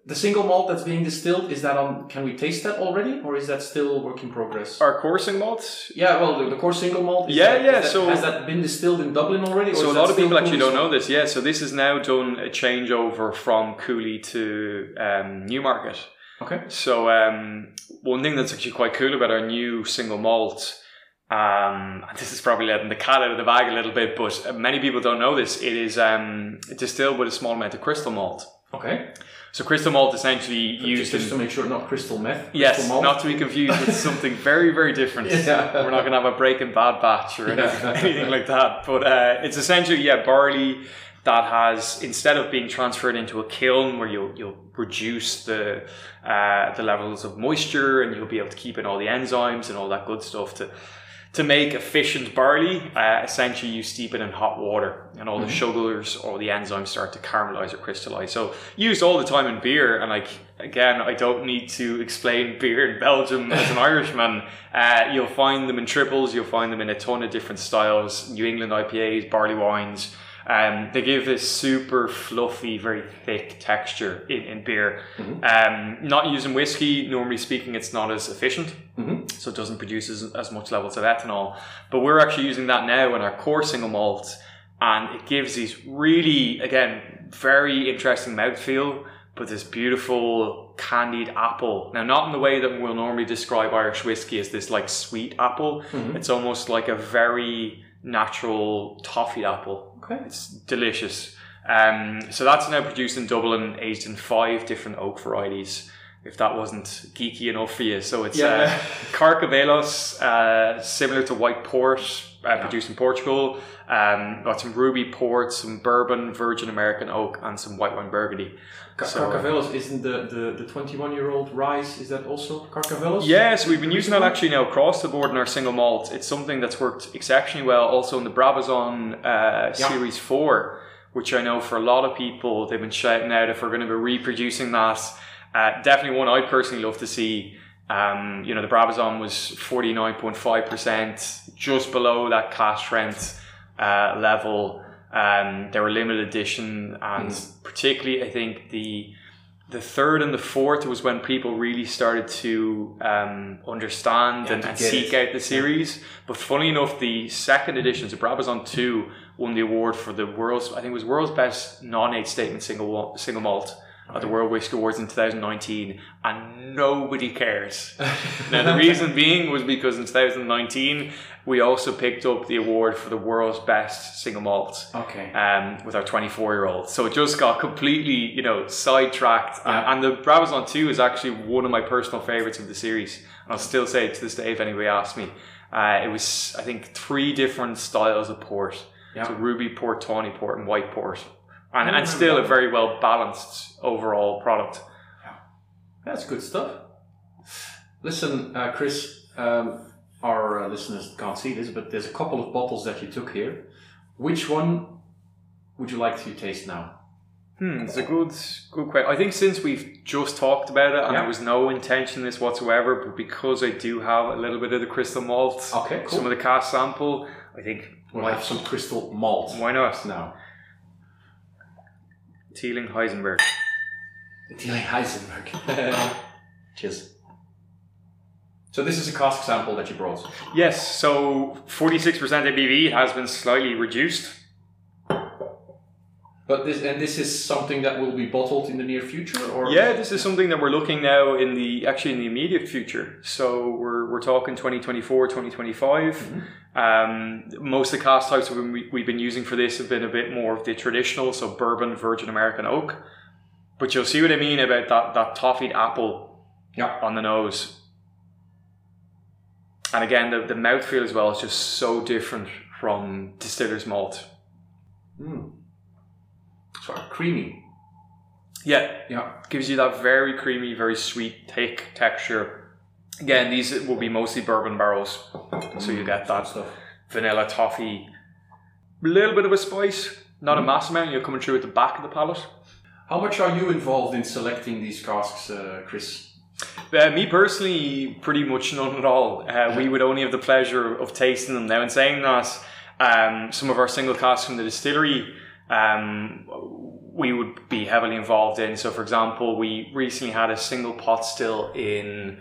S1: the single malt that's being distilled is that on? Can we taste that already, or is that still work in progress?
S2: Our core single malt.
S1: Yeah, well, the, the core single malt.
S2: yeah,
S1: that,
S2: yeah.
S1: That,
S2: so
S1: has that been distilled in Dublin already?
S2: so a lot of people actually don't know this. Yeah, so this is now done a changeover from Cooley to um, Newmarket.
S1: Okay.
S2: So um, one thing that's actually quite cool about our new single malt. Um, this is probably letting the cat out of the bag a little bit, but many people don't know this. It is um, distilled with a small amount of crystal malt.
S1: Okay.
S2: So crystal malt essentially
S1: so
S2: used
S1: just, to make sure not crystal meth.
S2: Yes,
S1: crystal
S2: not to be confused with something very very different.
S1: Yeah.
S2: We're not going to have a Breaking Bad batch or anything, anything like that. But uh, it's essentially yeah barley that has instead of being transferred into a kiln where you'll you'll reduce the uh, the levels of moisture and you'll be able to keep in all the enzymes and all that good stuff to to make efficient barley, uh, essentially you steep it in hot water and all mm-hmm. the sugars or the enzymes start to caramelize or crystallize. So used all the time in beer and like again, I don't need to explain beer in Belgium as an Irishman. Uh, you'll find them in triples, you'll find them in a ton of different styles, New England IPAs, barley wines, um, they give this super fluffy, very thick texture in, in beer.
S1: Mm-hmm.
S2: Um, not using whiskey, normally speaking, it's not as efficient,
S1: mm-hmm.
S2: so it doesn't produce as, as much levels of ethanol. But we're actually using that now in our core single malt, and it gives these really, again, very interesting mouthfeel but this beautiful candied apple. Now, not in the way that we'll normally describe Irish whiskey as this like sweet apple. It's almost like a very natural toffee apple.
S1: Okay.
S2: It's delicious. Um, so that's now produced in Dublin, aged in five different oak varieties. If that wasn't geeky enough for you, so it's
S1: Yeah.
S2: uh, Carcavelos, uh, similar to white port, uh, produced in Portugal. Um, got some ruby port, some bourbon, virgin American oak, and some white wine Burgundy.
S1: Car-
S2: So-
S1: Carcavelos isn't the, the, the 21 year old rice, is that also Carcavelos?
S2: Yes, we've been using that actually now across the board in our single malt. It's something that's worked exceptionally well also in the Brabazon uh, Series 4, which I know for a lot of people, they've been shouting out if we're going to be reproducing that. Uh, definitely one I'd personally love to see. Um, you know, the Brabazon was 49.5%, just below that cask strength uh, level. Um, they were limited edition, and particularly, I think the the third and the fourth was when people really started to um, understand
S1: Yeah,
S2: and,
S1: to
S2: and seek
S1: it.
S2: out the series. But funny enough, the second edition, so Brabazon Two, won the award for the world's I think it was world's best non-age statement single single malt at the World Whiskey Awards in 2019, and nobody cares. now the reason being was because in 2019 we also picked up the award for the world's best single malt
S1: Okay.
S2: um, with our 24 year old. So it just got completely, you know, sidetracked. And-
S1: Yeah.
S2: And, the Brabazon 2 is actually one of my personal favorites of the series. And I'll still say it to this day if anybody asks me. Uh, it was, I think, three different styles of port.
S1: Yeah.
S2: So ruby port, tawny port, and white port. And, and still a very well balanced overall product. Yeah.
S1: That's good stuff. Listen, uh, Chris, um, our uh, listeners can't see this, but there's a couple of bottles that you took here. Which one would you like to taste now?
S2: Hmm, it's a good, good question. I think since we've just talked about it, and
S1: Yeah.
S2: there was no intention in this whatsoever, but because I do have a little bit of the crystal malt,
S1: Okay, cool.
S2: some of the cask sample, I think
S1: We'll have some crystal malt
S2: why not?
S1: now.
S2: Teeling Heisenberg.
S1: Tilly Heisenberg. Cheers. So this is a cask sample that you brought.
S2: Yes, so 46% ABV has been slightly reduced.
S1: But this and this is something that will be bottled in the near future, or
S2: Yeah, this is something that we're looking now in the actually in the immediate future. So we're, we're talking 2024, 2025. Um, most of the cask types we've been, we've been using for this have been a bit more of the traditional, so bourbon, virgin American oak. But you'll see what I mean about that, that toffeed apple
S1: Yeah.
S2: on the nose. And again, the, the mouthfeel as well is just so different from distiller's malt.
S1: Mm. Sorry, creamy.
S2: Yeah,
S1: Yeah.
S2: gives you that very creamy, very sweet, thick texture. Again, these will be mostly bourbon barrels, so you get that
S1: stuff.
S2: vanilla toffee, a little bit of a spice, not a mass amount. You're coming through at the back of the palate.
S1: How much are you involved in selecting these casks, uh, Chris?
S2: Uh, me personally, pretty much none at all. Uh, we would only have the pleasure of tasting them. Now, in saying that, um, some of our single casks from the distillery, um, we would be heavily involved in. So, for example, we recently had a single pot still in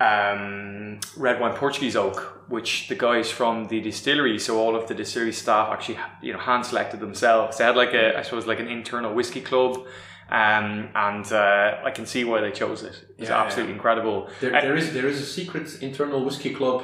S2: um, red wine Portuguese oak, which the guys from the distillery, so all of the distillery staff actually, you know, hand selected themselves. They had like a, I suppose, like an internal whiskey club. Um, and uh, I can see why they chose it. It's
S1: Yeah,
S2: absolutely incredible.
S1: There, there is there is a secret internal whiskey club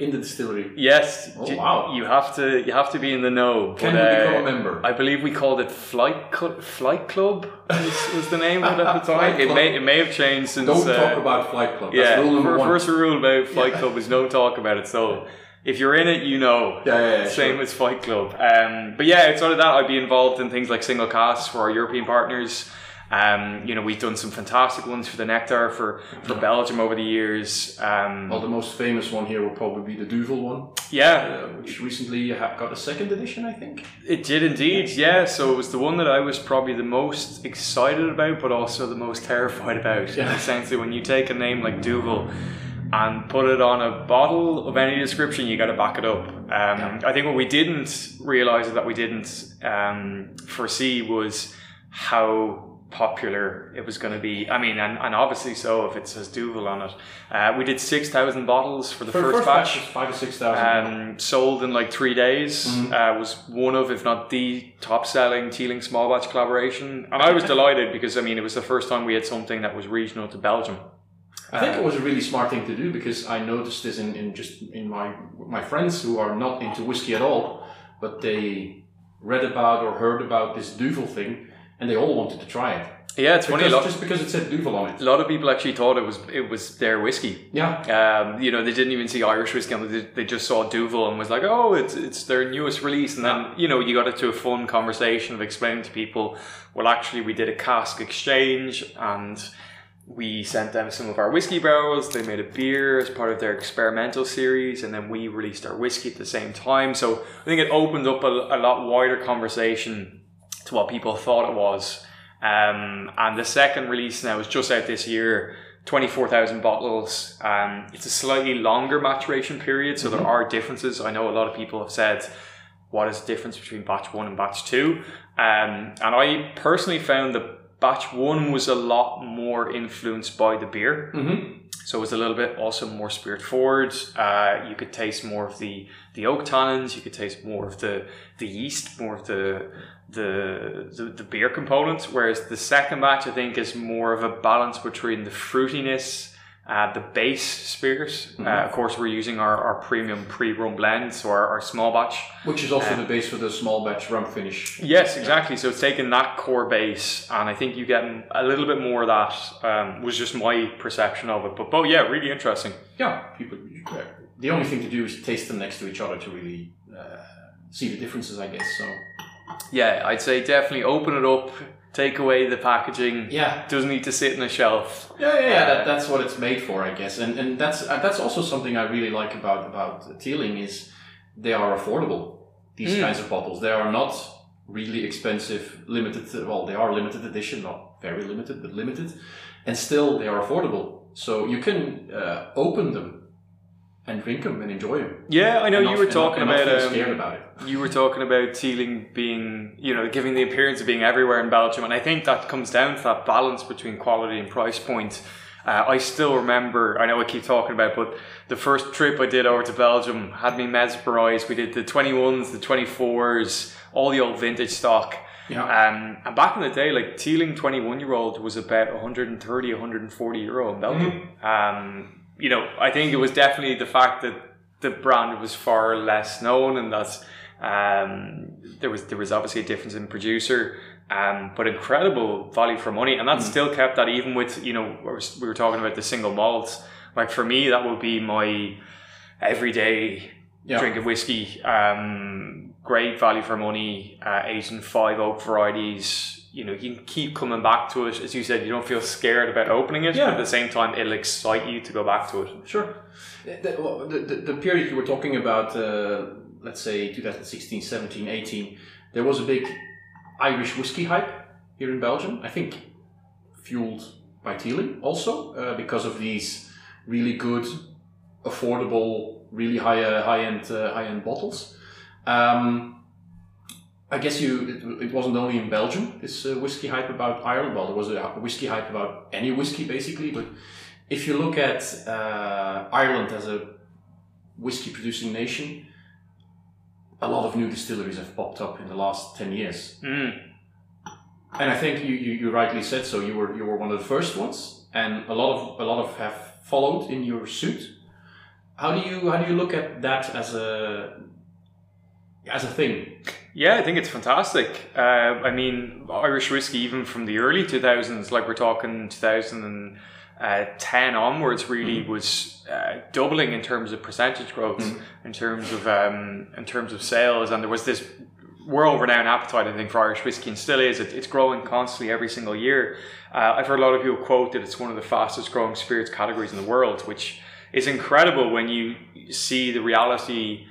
S1: in the distillery.
S2: Yes,
S1: Oh,
S2: you,
S1: wow.
S2: you have to you have to be in the know.
S1: Can
S2: but,
S1: you
S2: uh,
S1: become a member?
S2: I believe we called it Flight Cl- Flight Club was, was the name of it at the time. It may it may have changed since.
S1: Don't
S2: uh,
S1: talk about Flight Club. That's
S2: yeah,
S1: rule number one.
S2: first rule about Flight
S1: Yeah.
S2: Club is no talk about it. So if you're in it, you know.
S1: Yeah, yeah, yeah,
S2: Same
S1: sure.
S2: as Fight Club. Um, but yeah, outside of that, I'd be involved in things like single casks for our European partners. Um, you know, we've done some fantastic ones for the Nectar for, for Belgium over the years. Um,
S1: Well, the most famous one here will probably be the Duvel one,
S2: yeah,
S1: uh, which recently got a second edition, I think.
S2: It did indeed, yeah. So it was the one that I was probably the most excited about, but also the most terrified about.
S1: Yeah.
S2: Essentially, when you take a name like Duvel and put it on a bottle of any description, you got to back it up. Um, I think what we didn't realize that we didn't um, foresee was how popular it was going to be. I mean, and, and obviously so if it says Duvel on it. Uh, we did 6,000 bottles for the
S1: For
S2: first, batch.
S1: was five to six thousand.
S2: Um, sold in like three days. Uh, was one of, if not the top selling Teeling small batch collaboration. And I was delighted because, I mean, it was the first time we had something that was regional to Belgium.
S1: I think it was a really smart thing to do because I noticed this in, in just in my my friends who are not into whiskey at all, but they read about or heard about this Duvel thing, and they all wanted to try it.
S2: Yeah, it's funny. A lot,
S1: just because it said Duvel on it.
S2: a lot of people actually thought it was it was their whiskey.
S1: Yeah.
S2: Um, you know, they didn't even see Irish whiskey. They, they just saw Duvel and was like, "Oh, it's it's their newest release." And then you know, you got into a fun conversation of explaining to people, "Well, actually, we did a cask exchange and." We sent them some of our whiskey barrels. They made a beer as part of their experimental series, and then we released our whiskey at the same time. So I think it opened up a, a lot wider conversation to what people thought it was. Um, and the second release now is just out this year, 24,000 bottles. Um, it's a slightly longer maturation period, so there are differences. I know a lot of people have said, what is the difference between batch one and batch two? Um, and I personally found that batch one was a lot more influenced by the beer.
S1: Mm-hmm.
S2: So it was a little bit also more spirit forward. Uh, you could taste more of the the oak tannins. You could taste more of the the yeast, more of the the the, the beer components. Whereas the second batch, I think, is more of a balance between the fruitiness, uh, the base spirits. Uh, of course, we're using our, our premium pre rum blend, so our, our small batch.
S1: Which is also the base for the small batch rum finish.
S2: Yes, exactly. So it's taking that core base, and I think you get a little bit more of that. Um, was just my perception of it, but but yeah, really interesting.
S1: Yeah, people. The only thing to do is taste them next to each other to really uh, see the differences, I guess. So
S2: Yeah, I'd say definitely open it up, take away the packaging.
S1: yeah,
S2: Doesn't need to sit in a shelf.
S1: Yeah, yeah, yeah. That, that's what it's made for, I guess, and and that's uh, that's also something I really like about about Teeling is they are affordable. These
S2: Mm.
S1: kinds of bottles, they are not really expensive, limited. Well, they are limited edition, not very limited, but limited, and still they are affordable. So you can uh, open them and drink them and enjoy them.
S2: Yeah, I know you
S1: not-
S2: were talking
S1: not
S2: about um,
S1: scared about it.
S2: you were talking about Teeling being, you know, giving the appearance of being everywhere in Belgium, and I think that comes down to that balance between quality and price point. Uh, I still remember, I know I keep talking about, it, but the first trip I did over to Belgium had me mesmerized. We did the 21s, the 24s, all the old vintage stock.
S1: Yeah.
S2: Um, and back in the day, like Teeling 21 year old was about 130, 140 euro in Belgium. Um, you know, I think it was definitely the fact that the brand was far less known and that um, there was there was obviously a difference in producer, um, but incredible value for money, and that still kept that even with you know we were, talking about the single malts. Like for me, that would be my everyday
S1: Yeah.
S2: drink of whiskey. Um, great value for money, uh, aged in five oak varieties. You know, you can keep coming back to it. As you said, you don't feel scared about opening it,
S1: Yeah.
S2: but at the same time, it'll excite you to go back to it.
S1: Sure. The, well, the, the, the period you were talking about, uh, let's say 2016, 17, 18, there was a big Irish whiskey hype here in Belgium. I think fueled by Teeling also uh, because of these really good, affordable, really high uh, high end uh, high end bottles. Um, I guess you it, it wasn't only in Belgium this uh, whiskey hype about Ireland. Well, there was a whiskey hype about any whiskey basically, but if you look at uh, Ireland as a whiskey producing nation, a lot of new distilleries have popped up in the last 10 years.
S2: Mm.
S1: And I think you, you, you rightly said so. You were you were one of the first ones, and a lot of a lot of have followed in your suit. How do you how do you look at that as a as a thing?
S2: Yeah, I think it's fantastic. Uh, I mean, Irish whiskey, even from the early 2000s, like we're talking 2010 onwards, really was uh, doubling in terms of percentage growth, in terms of um, in terms of sales, and there was this world-renowned appetite, I think, for Irish whiskey, and still is. It, it's growing constantly every single year. Uh, I've heard a lot of people quote that it's one of the fastest-growing spirits categories in the world, which is incredible when you see the reality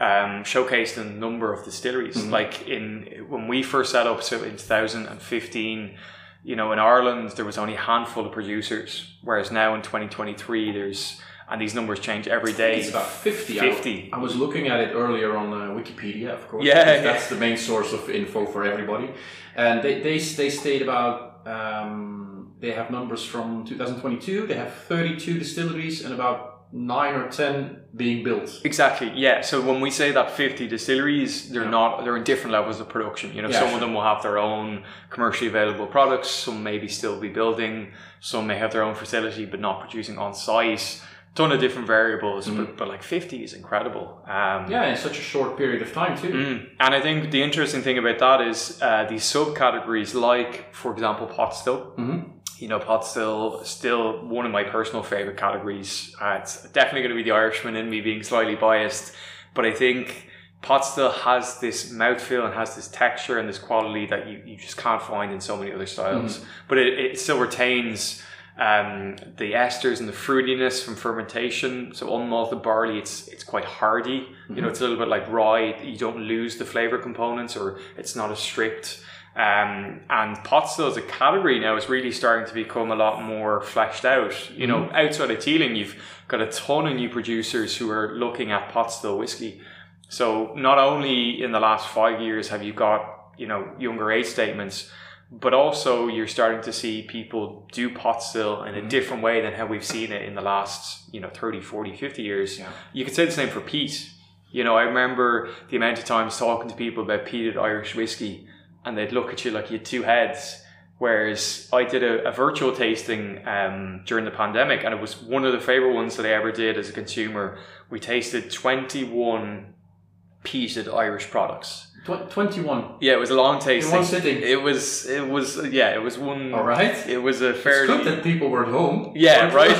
S2: um, showcased a number of distilleries. Like in when we first set up, so in 2015, you know, in Ireland there was only a handful of producers, whereas now in 2023 there's and these numbers change every day.
S1: It's about 50.
S2: 50.
S1: I, I was looking at it earlier on uh, Wikipedia, of course.
S2: Yeah.
S1: That's the main source of info for everybody. And they, they, they state about, um, they have numbers from 2022. They have 32 distilleries and about 9 or 10 being built.
S2: Exactly. Yeah. So when we say that fifty distilleries, they're
S1: Yeah.
S2: not. They're in different levels of production. You know,
S1: Yeah,
S2: some
S1: sure.
S2: of them will have their own commercially available products. Some maybe still be building. Some may have their own facility but not producing on site. Ton of different variables, but, but like fifty is incredible. Um,
S1: Mm-hmm. Yeah, in such a short period of time, too.
S2: Mm. And I think the interesting thing about that is uh, these subcategories, like for example, pot still.
S1: Mhm.
S2: You know, pot still still one of my personal favorite categories. Uh, it's definitely going to be the Irishman in me being slightly biased, but I think pot still has this mouthfeel and has this texture and this quality that you, you just can't find in so many other styles. But it, it still retains um, the esters and the fruitiness from fermentation. So unmalted barley, it's it's quite hardy. You know, it's a little bit like rye. You don't lose the flavor components, or it's not as strict. Um, and pot still as a category now is really starting to become a lot more fleshed out. You know, outside of Teeling, you've got a ton of new producers who are looking at pot still whiskey. So not only in the last five years have you got you know younger age statements, but also you're starting to see people do pot still in a different way than how we've seen it in the last you know 30 40 50 years
S1: Yeah.
S2: you could say the same for peat you know i remember the amount of times talking to people about peated irish whiskey and they'd look at you like you had two heads whereas i did a, a virtual tasting um, during the pandemic and it was one of the favorite ones that i ever did as a consumer we tasted 21 peated irish products
S1: Tw- 21.
S2: yeah, it was a long tasting.
S1: In one sitting.
S2: It was. It was. Yeah, it was one.
S1: All right.
S2: It was a
S1: It's
S2: fairly.
S1: good that people were at home.
S2: yeah, right.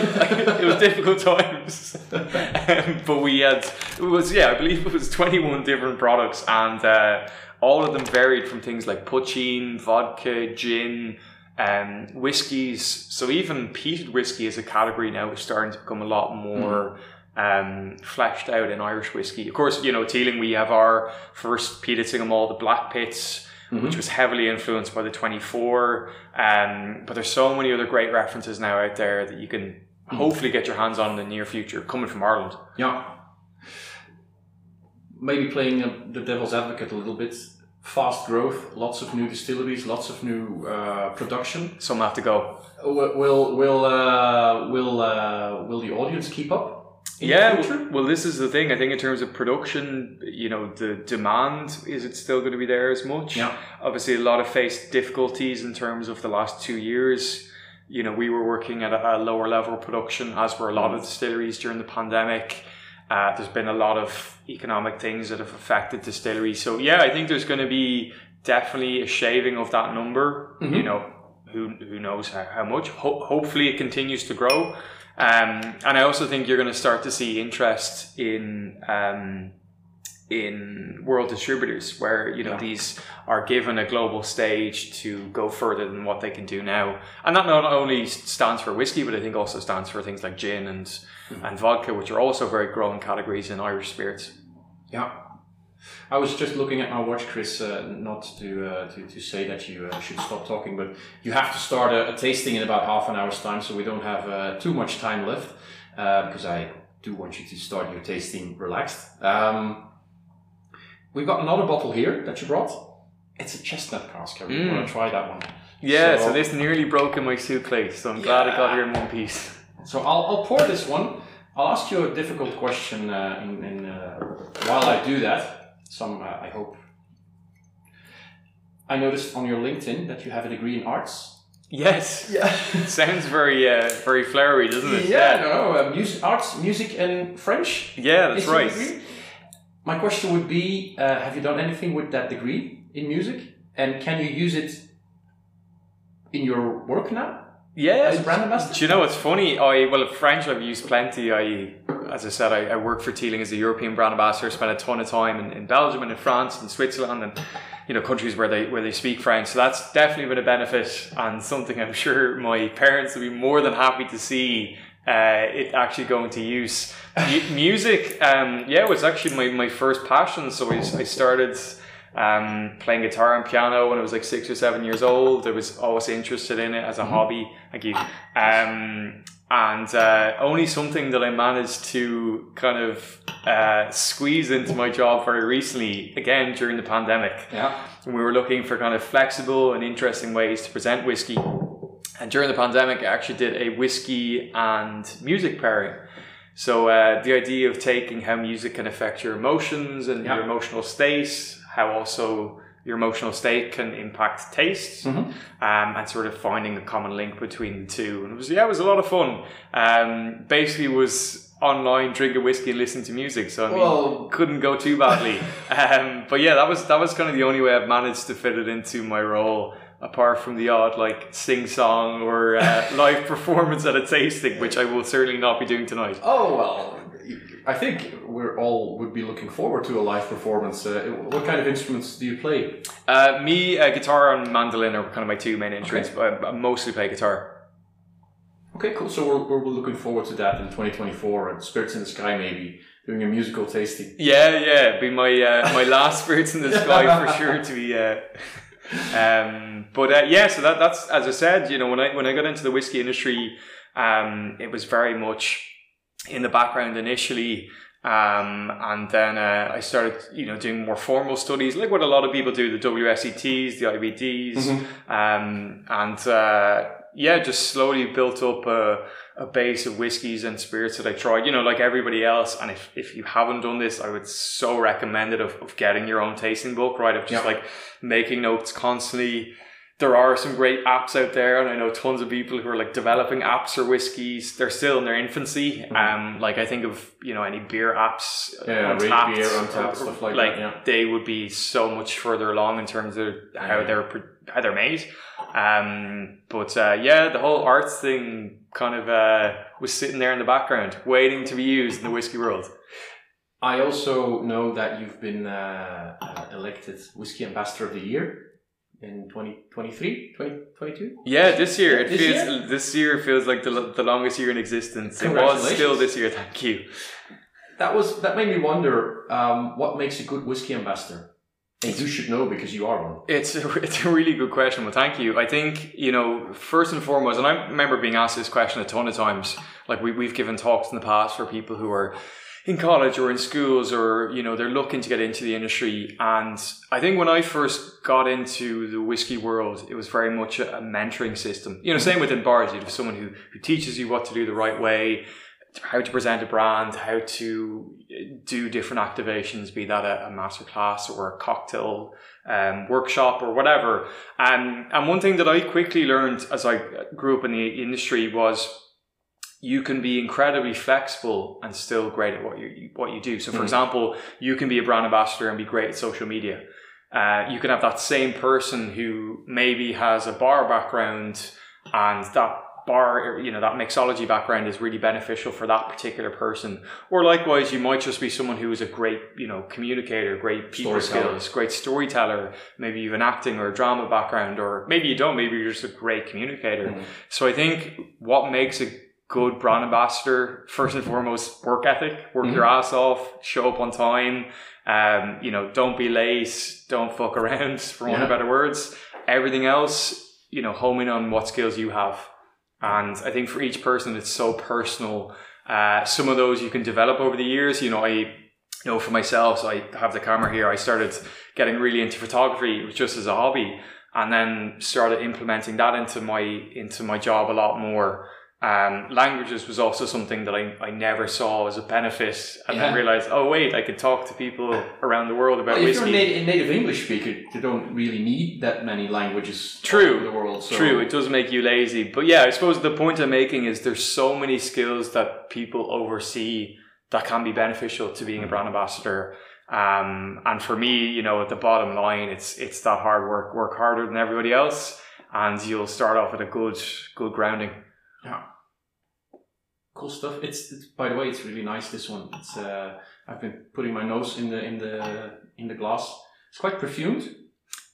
S2: it was difficult times, Um, but we had. It was yeah, I believe it was twenty one different products, and uh, all of them varied from things like poitín, vodka, gin. Um, whiskies, so even peated whiskey as a category now is starting to become a lot more um, fleshed out in Irish whiskey. Of course, you know, Teeling, we have our first peated single malt, the Blackpitts, which was heavily influenced by the 24. Um, but there's so many other great references now out there that you can hopefully get your hands on in the near future coming from Ireland.
S1: Yeah. Maybe playing uh, the devil's advocate a little bit. Fast growth, lots of new distilleries, lots of new uh, production.
S2: Some have to go.
S1: Will will will uh, will, uh, will the audience keep up?
S2: Yeah, well, well, this is the thing. I think in terms of production, you know, the demand is it still going to be there as much?
S1: Yeah.
S2: Obviously, a lot of faced difficulties in terms of the last two years. You know, we were working at a, a lower level of production, as were a lot of distilleries during the pandemic. Uh, there's been a lot of economic things that have affected distilleries. So yeah, I think there's going to be definitely a shaving of that number. You know, who who knows how, how much? Ho- hopefully, it continues to grow. Um, and I also think you're going to start to see interest in um, in world distributors, where you know
S1: Yeah.
S2: these are given a global stage to go further than what they can do now. And that not only stands for whiskey, but I think also stands for things like gin and and vodka, which are also very growing categories in Irish spirits.
S1: Yeah. I was just looking at my watch, Chris. Uh, not to, uh, to to say that you uh, should stop talking, but you have to start a, a tasting in about half an hour's time, so we don't have uh, too much time left. Uh, because I do want you to start your tasting relaxed. Um, we've got another bottle here that you brought. It's a chestnut cask. I really
S2: Mm.
S1: want to try that one.
S2: Yeah, so,
S1: So-
S2: this nearly broke in my suitcase, so I'm glad it got here in one piece.
S1: So I'll, I'll pour this one. I'll ask you a difficult question uh, in, in, uh, while I do that. Some, uh, I hope. I noticed on your LinkedIn that you have a degree in arts.
S2: Yes,
S1: Yeah.
S2: sounds very uh, very flowery, doesn't it?
S1: Yeah, no, uh, music, arts, music, and French.
S2: Yeah, that's
S1: is
S2: right.
S1: My question would be: uh, Have you done anything with that degree in music, and can you use it in your work now
S2: Yeah,
S1: as a brand ambassador?
S2: Do you know what's funny? I well, French I've used plenty. I, as I said, I, I work for Teeling as a European brand ambassador. Spent a ton of time in, in Belgium and in France and Switzerland and you know countries where they where they speak French. So that's definitely been a benefit and something I'm sure my parents would be more than happy to see. Uh, it actually going to use Mu- music. Um, yeah, was actually my, my first passion. So I, I started um, playing guitar and piano when I was like six or seven years old. I was always interested in it as a hobby. Thank you. Um, and uh, only something that I managed to kind of uh, squeeze into my job very recently, again during the pandemic.
S1: Yeah.
S2: We were looking for kind of flexible and interesting ways to present whiskey. And during the pandemic, I actually did a whiskey and music pairing. So uh, the idea of taking how music can affect your emotions and
S1: Yeah.
S2: your emotional state, how also your emotional state can impact taste,
S1: Mhm.
S2: um, and sort of finding a common link between the two. And it was yeah, it was a lot of fun. Um, basically, was online drinking whiskey and listening to music. So I mean, couldn't go too badly. um, but yeah, that was that was kind of the only way I've managed to fit it into my role. Apart from the odd like sing song or uh, live performance at a tasting, which I will certainly not be doing tonight.
S1: Oh well, I think we're all would be looking forward to a live performance. Uh, what kind of instruments do you play?
S2: Uh, me, uh, guitar and mandolin are kind of my two main instruments, but I, mostly play guitar.
S1: Okay, cool. So we're, we're looking forward to that in 2024 and Spirits in the Sky maybe doing a musical tasting.
S2: Yeah, yeah, be my uh, my last spirits in the sky for sure to be. Um, but uh, yeah, so that that's as I said, you know, when I when I got into the whiskey industry, um, it was very much in the background initially. Um, and then uh, I started, you know, doing more formal studies, like what a lot of people do, the WSETs, the IBDs, um, and uh, yeah, just slowly built up a, a base of whiskies and spirits that I tried, you know, like everybody else. And if, if you haven't done this, I would so recommend it of, of getting your own tasting book, right? Of just
S1: Yeah.
S2: like making notes constantly. There are some great apps out there, and I know tons of people who are like developing apps for whiskies. They're still in their infancy. Um, like I think of you know any beer apps,
S1: Yeah, Rate
S2: Untappd,
S1: Beer, Untappd, stuff like that, yeah.
S2: they would be so much further along in terms of how
S1: Yeah.
S2: they're pro- they're made. Um, but uh, yeah, the whole arts thing kind of uh, was sitting there in the background, waiting to be used in the whiskey world.
S1: I also know that you've been uh, uh, elected Whiskey Ambassador of the Year in 2023, 2022.
S2: Yeah, this year it
S1: This
S2: feels
S1: year?
S2: this year feels like the, the longest year in existence. It was still this year. Thank you.
S1: That was that made me wonder um, what makes a good whiskey ambassador. And you should know because you are one.
S2: It's a, it's a really good question. Well, thank you. I think, you know, first and foremost, and I remember being asked this question a ton of times. Like we, we've given talks in the past for people who are in college or in schools or, you know, they're looking to get into the industry. And I think when I first got into the whiskey world, it was very much a, a mentoring system. You know, same within bars, you have someone who, who teaches you what to do the right way, how to present a brand, how to do different activations, be that a, a master class or a cocktail um, workshop or whatever. Um, and one thing that I quickly learned as I grew up in the industry was you can be incredibly flexible and still great at what you what you do. So, for
S1: Mhm.
S2: example, you can be a brand ambassador and be great at social media. Uh, you can have that same person who maybe has a bar background and that bar, you know, that mixology background is really beneficial for that particular person. Or likewise, you might just be someone who is a great, you know, communicator, great people skills, great storyteller. Maybe you have an acting or a drama background, or maybe you don't. Maybe you're just a great communicator.
S1: Mhm.
S2: So I think what makes a good brand ambassador, first and foremost, work ethic, work
S1: Mhm.
S2: your ass off, show up on time. Um, you know, don't be late, don't fuck around, for want of better words. Everything else, you know, home in on what skills you have. And I think for each person, it's so personal. Uh, some of those you can develop over the years. You know, I know for myself, so I have the camera here. I started getting really into photography just as a hobby, and then started implementing that into my into my job a lot more. Um, languages was also something that I, I never saw as a benefit, and then realized, oh wait, I could talk to people around the world about
S1: Well, if you're a native, English speaker, you don't really need that many languages
S2: True.
S1: the world. So
S2: True, it does make you lazy. But yeah, I suppose the point I'm making is there's so many skills that people oversee that can be beneficial to being a brand ambassador. Um, and for me, you know, at the bottom line, it's it's that hard work. Work harder than everybody else, and you'll start off with a good good grounding.
S1: Cool stuff. It's, it's by the way, it's really nice. This one. It's uh, I've been putting my nose in the in the in the glass. It's quite perfumed.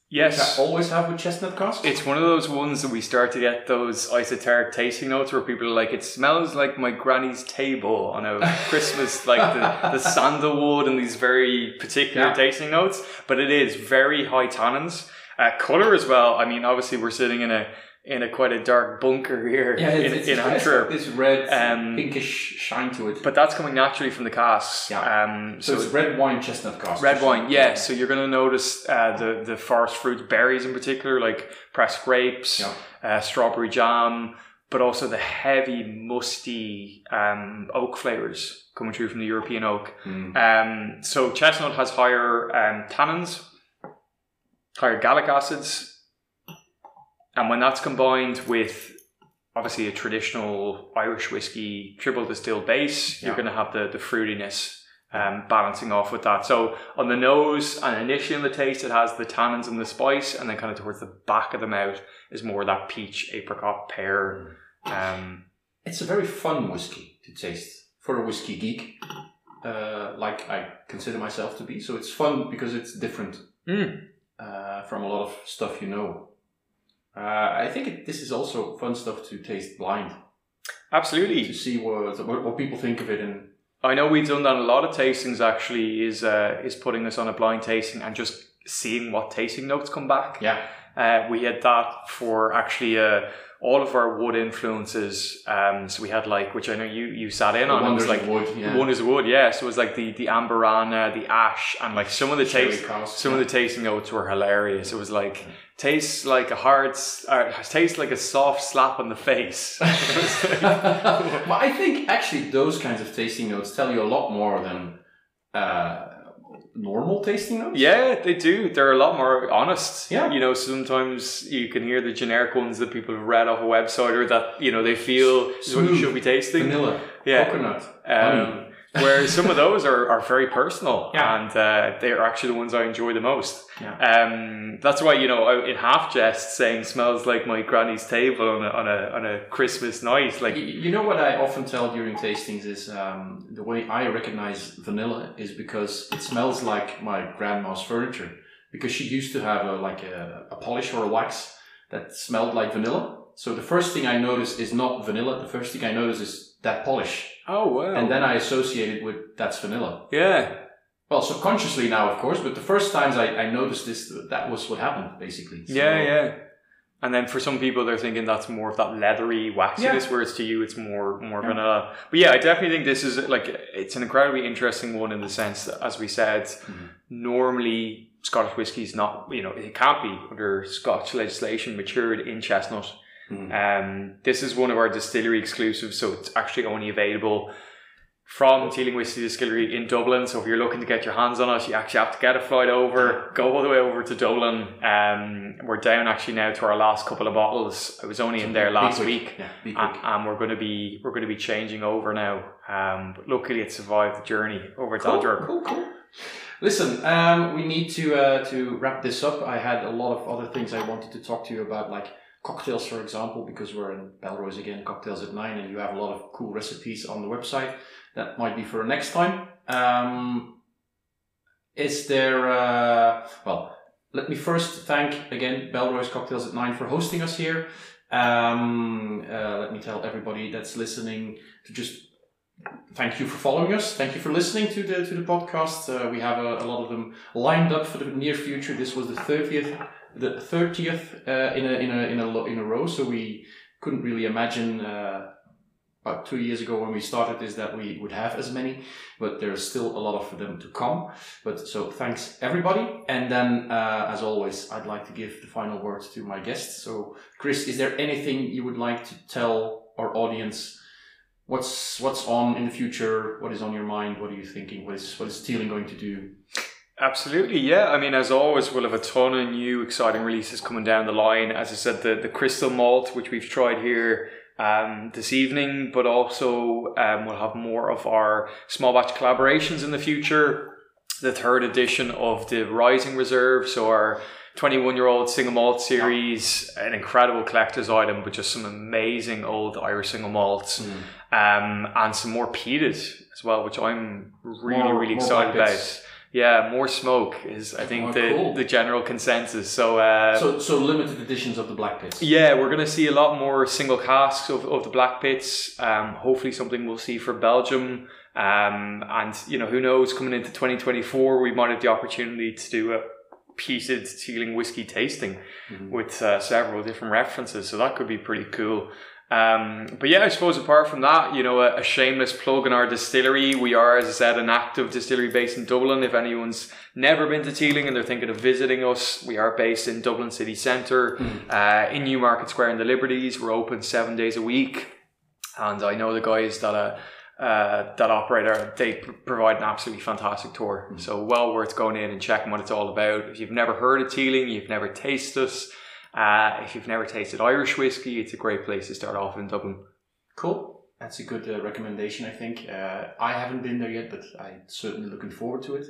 S2: Yes.
S1: I always have with chestnut cask.
S2: It's one of those ones that we start to get those esoteric tasting notes where people are like, it smells like my granny's table on a Christmas, like the, the sandalwood and these very particular
S1: Yeah.
S2: tasting notes. But it is very high tannins. Uh, color as well. I mean, obviously we're sitting in a in a quite a dark bunker here
S1: yeah,
S2: in,
S1: it's,
S2: in
S1: it's
S2: Antwerp.
S1: This red,
S2: Um,
S1: pinkish shine to it.
S2: But that's coming naturally from the casks.
S1: Yeah.
S2: Um,
S1: so,
S2: so
S1: it's red wine chestnut cask.
S2: Red wine, yeah. So you're going to notice uh, the the forest fruits, berries in particular, like pressed grapes,
S1: Yeah.
S2: uh, strawberry jam, but also the heavy, musty um, oak flavors coming through from the European oak.
S1: Mm.
S2: Um, so chestnut has higher um, tannins, higher gallic acids, and when that's combined with obviously a traditional Irish whiskey triple distilled base, you're going to have the the fruitiness um, balancing off with that. So on the nose and initially in the taste, it has the tannins and the spice, and then kind of towards the back of the mouth is more that peach, apricot, pear. Um,
S1: It's a very fun whiskey to taste for a whiskey geek, uh, like I consider myself to be. So it's fun because it's different
S2: mm,
S1: uh, from a lot of stuff you know. Uh, I think it, this is also fun stuff to taste blind
S2: Absolutely.
S1: to see what, what what people think of it and
S2: I know we've done that. A lot of tastings actually is uh, is putting us on a blind tasting and just seeing what tasting notes come back.
S1: yeah
S2: Uh, we had that for actually uh, all of our wood influences. Um, so we had like, which I know you you sat in
S1: the
S2: on. It was like
S1: wood. Yeah.
S2: wonders of wood, yeah. So it was like the the amburana, the ash, and like some of the taste. Some of the tasting notes were hilarious. It was like tastes like a hard, uh, tastes like a soft slap on the face.
S1: but I think actually those kinds of tasting notes tell you a lot more than uh, normal tasting notes.
S2: Yeah, they do. They're a lot more honest.
S1: Yeah.
S2: You know, sometimes you can hear the generic ones that people have read off a website or that, you know, they feel is what you should be tasting.
S1: Vanilla,
S2: Yeah.
S1: coconut,
S2: um, honey. Whereas some of those are, are very personal
S1: Yeah.
S2: and uh, they are actually the ones I enjoy the most.
S1: Yeah.
S2: Um, that's why, you know, I- in half jest saying smells like my granny's table on a, on a, on a Christmas night. Like,
S1: Y- You know what I often tell during tastings is um, the way I recognize vanilla is because it smells like my grandma's furniture because she used to have a, like a, a polish or a wax that smelled like vanilla. So the first thing I notice is not vanilla. The first thing I notice is that polish,
S2: oh, wow.
S1: and then I associate it with that's vanilla.
S2: yeah.
S1: Well, subconsciously now, of course, but the first times I, I noticed this, that was what happened basically. So-
S2: Yeah, yeah. And then for some people, they're thinking that's more of that leathery waxiness,
S1: Yeah.
S2: whereas to you, it's more more
S1: Yeah.
S2: vanilla. But yeah, I definitely think this is like it's an incredibly interesting one in the sense that, as we said,
S1: Mhm.
S2: normally Scottish whiskey is not you know it can't be under Scotch legislation matured in chestnut.
S1: Mhm.
S2: Um, this is one of our distillery exclusives, so it's actually only available from Teeling Whiskey Distillery in Dublin. So if you're looking to get your hands on it, you actually have to get a flight over, go all the way over to Dublin. Um, we're down actually now to our last couple of bottles. I was only in there last
S1: quick.
S2: week.
S1: Yeah, be
S2: And, we're going to be we're going to be changing over now. Um, but luckily, it survived the journey over to
S1: Cool,
S2: Antwerp.
S1: cool, cool. Listen, um, we need to uh, to wrap this up. I had a lot of other things I wanted to talk to you about, like cocktails, for example, because we're in Belrose again, cocktails at nine, and you have a lot of cool recipes on the website. That might be for next time. Um, is there? Uh, well, let me first thank again Belrose Cocktails at Nine for hosting us here. Um, uh, let me tell everybody that's listening to just thank you for following us. Thank you for listening to the to the podcast. Uh, we have a, a lot of them lined up for the near future. This was the thirtieth, the thirtieth uh, in a in a in a in a row. So we couldn't really imagine uh, about two years ago when we started this that we would have as many. But there's still a lot of them to come. But so thanks everybody. And then uh, as always, I'd like to give the final words to my guests. So Chris, is there anything you would like to tell our audience? What's what's on in the future? What is on your mind? What are you thinking? What is what is Teeling going to do?
S2: Absolutely, yeah. I mean, as always, we'll have a ton of new exciting releases coming down the line. As I said, the, the Crystal Malt, which we've tried here um, this evening, but also um, we'll have more of our small batch collaborations in the future. The third edition of the Rising Reserve, so our 21 year old single malt series, an incredible collector's item with just some amazing old Irish single malts, um, and some more peated as well, which I'm really,
S1: More-
S2: really
S1: more
S2: excited about. Yeah, more smoke is I think
S1: Oh,
S2: the
S1: cool.
S2: the general consensus. So, uh,
S1: So, so limited editions of the Blackpitts.
S2: yeah, we're going to see a lot more single casks of, of the black pits. Um, hopefully, something we'll see for Belgium. Um, and you know, who knows? Coming into 2024, we might have the opportunity to do a peated Teeling whiskey tasting
S1: Mhm.
S2: with uh, several different references. So that could be pretty cool. Um, but yeah, I suppose apart from that, you know, a, a shameless plug in our distillery. We are, as I said, an active distillery based in Dublin. If anyone's never been to Teeling and they're thinking of visiting us, we are based in Dublin city centre, uh, in Newmarket Square in the Liberties. We're open seven days a week, and I know the guys that uh, uh, that operator they pr- provide an absolutely fantastic tour. So well worth going in and checking what it's all about. If you've never heard of Teeling, you've never tasted us. Uh, if you've never tasted Irish whiskey, it's a great place to start off in Dublin.
S1: Cool. That's a good uh, recommendation, I think. Uh, I haven't been there yet, but I'm certainly looking forward to it.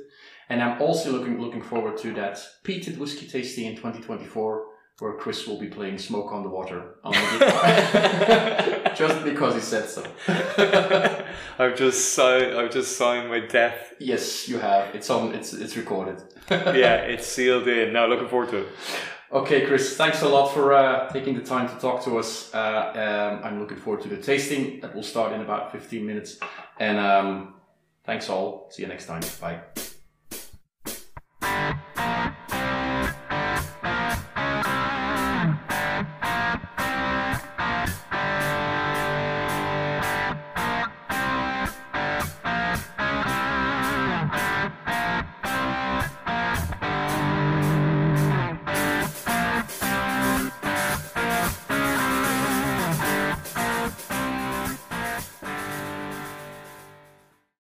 S1: And I'm also looking looking forward to that peated whiskey tasting in 2024, where Chris will be playing "Smoke on the Water" on the just because he said so.
S2: I've just signed. I've just signed my death.
S1: yes, you have. It's on. It's it's recorded.
S2: Yeah, it's sealed in. Now looking forward to it.
S1: Okay, Chris, thanks a lot for uh, taking the time to talk to us. Uh, um, I'm looking forward to the tasting that will start in about 15 minutes. And um, thanks all. See you next time. Bye.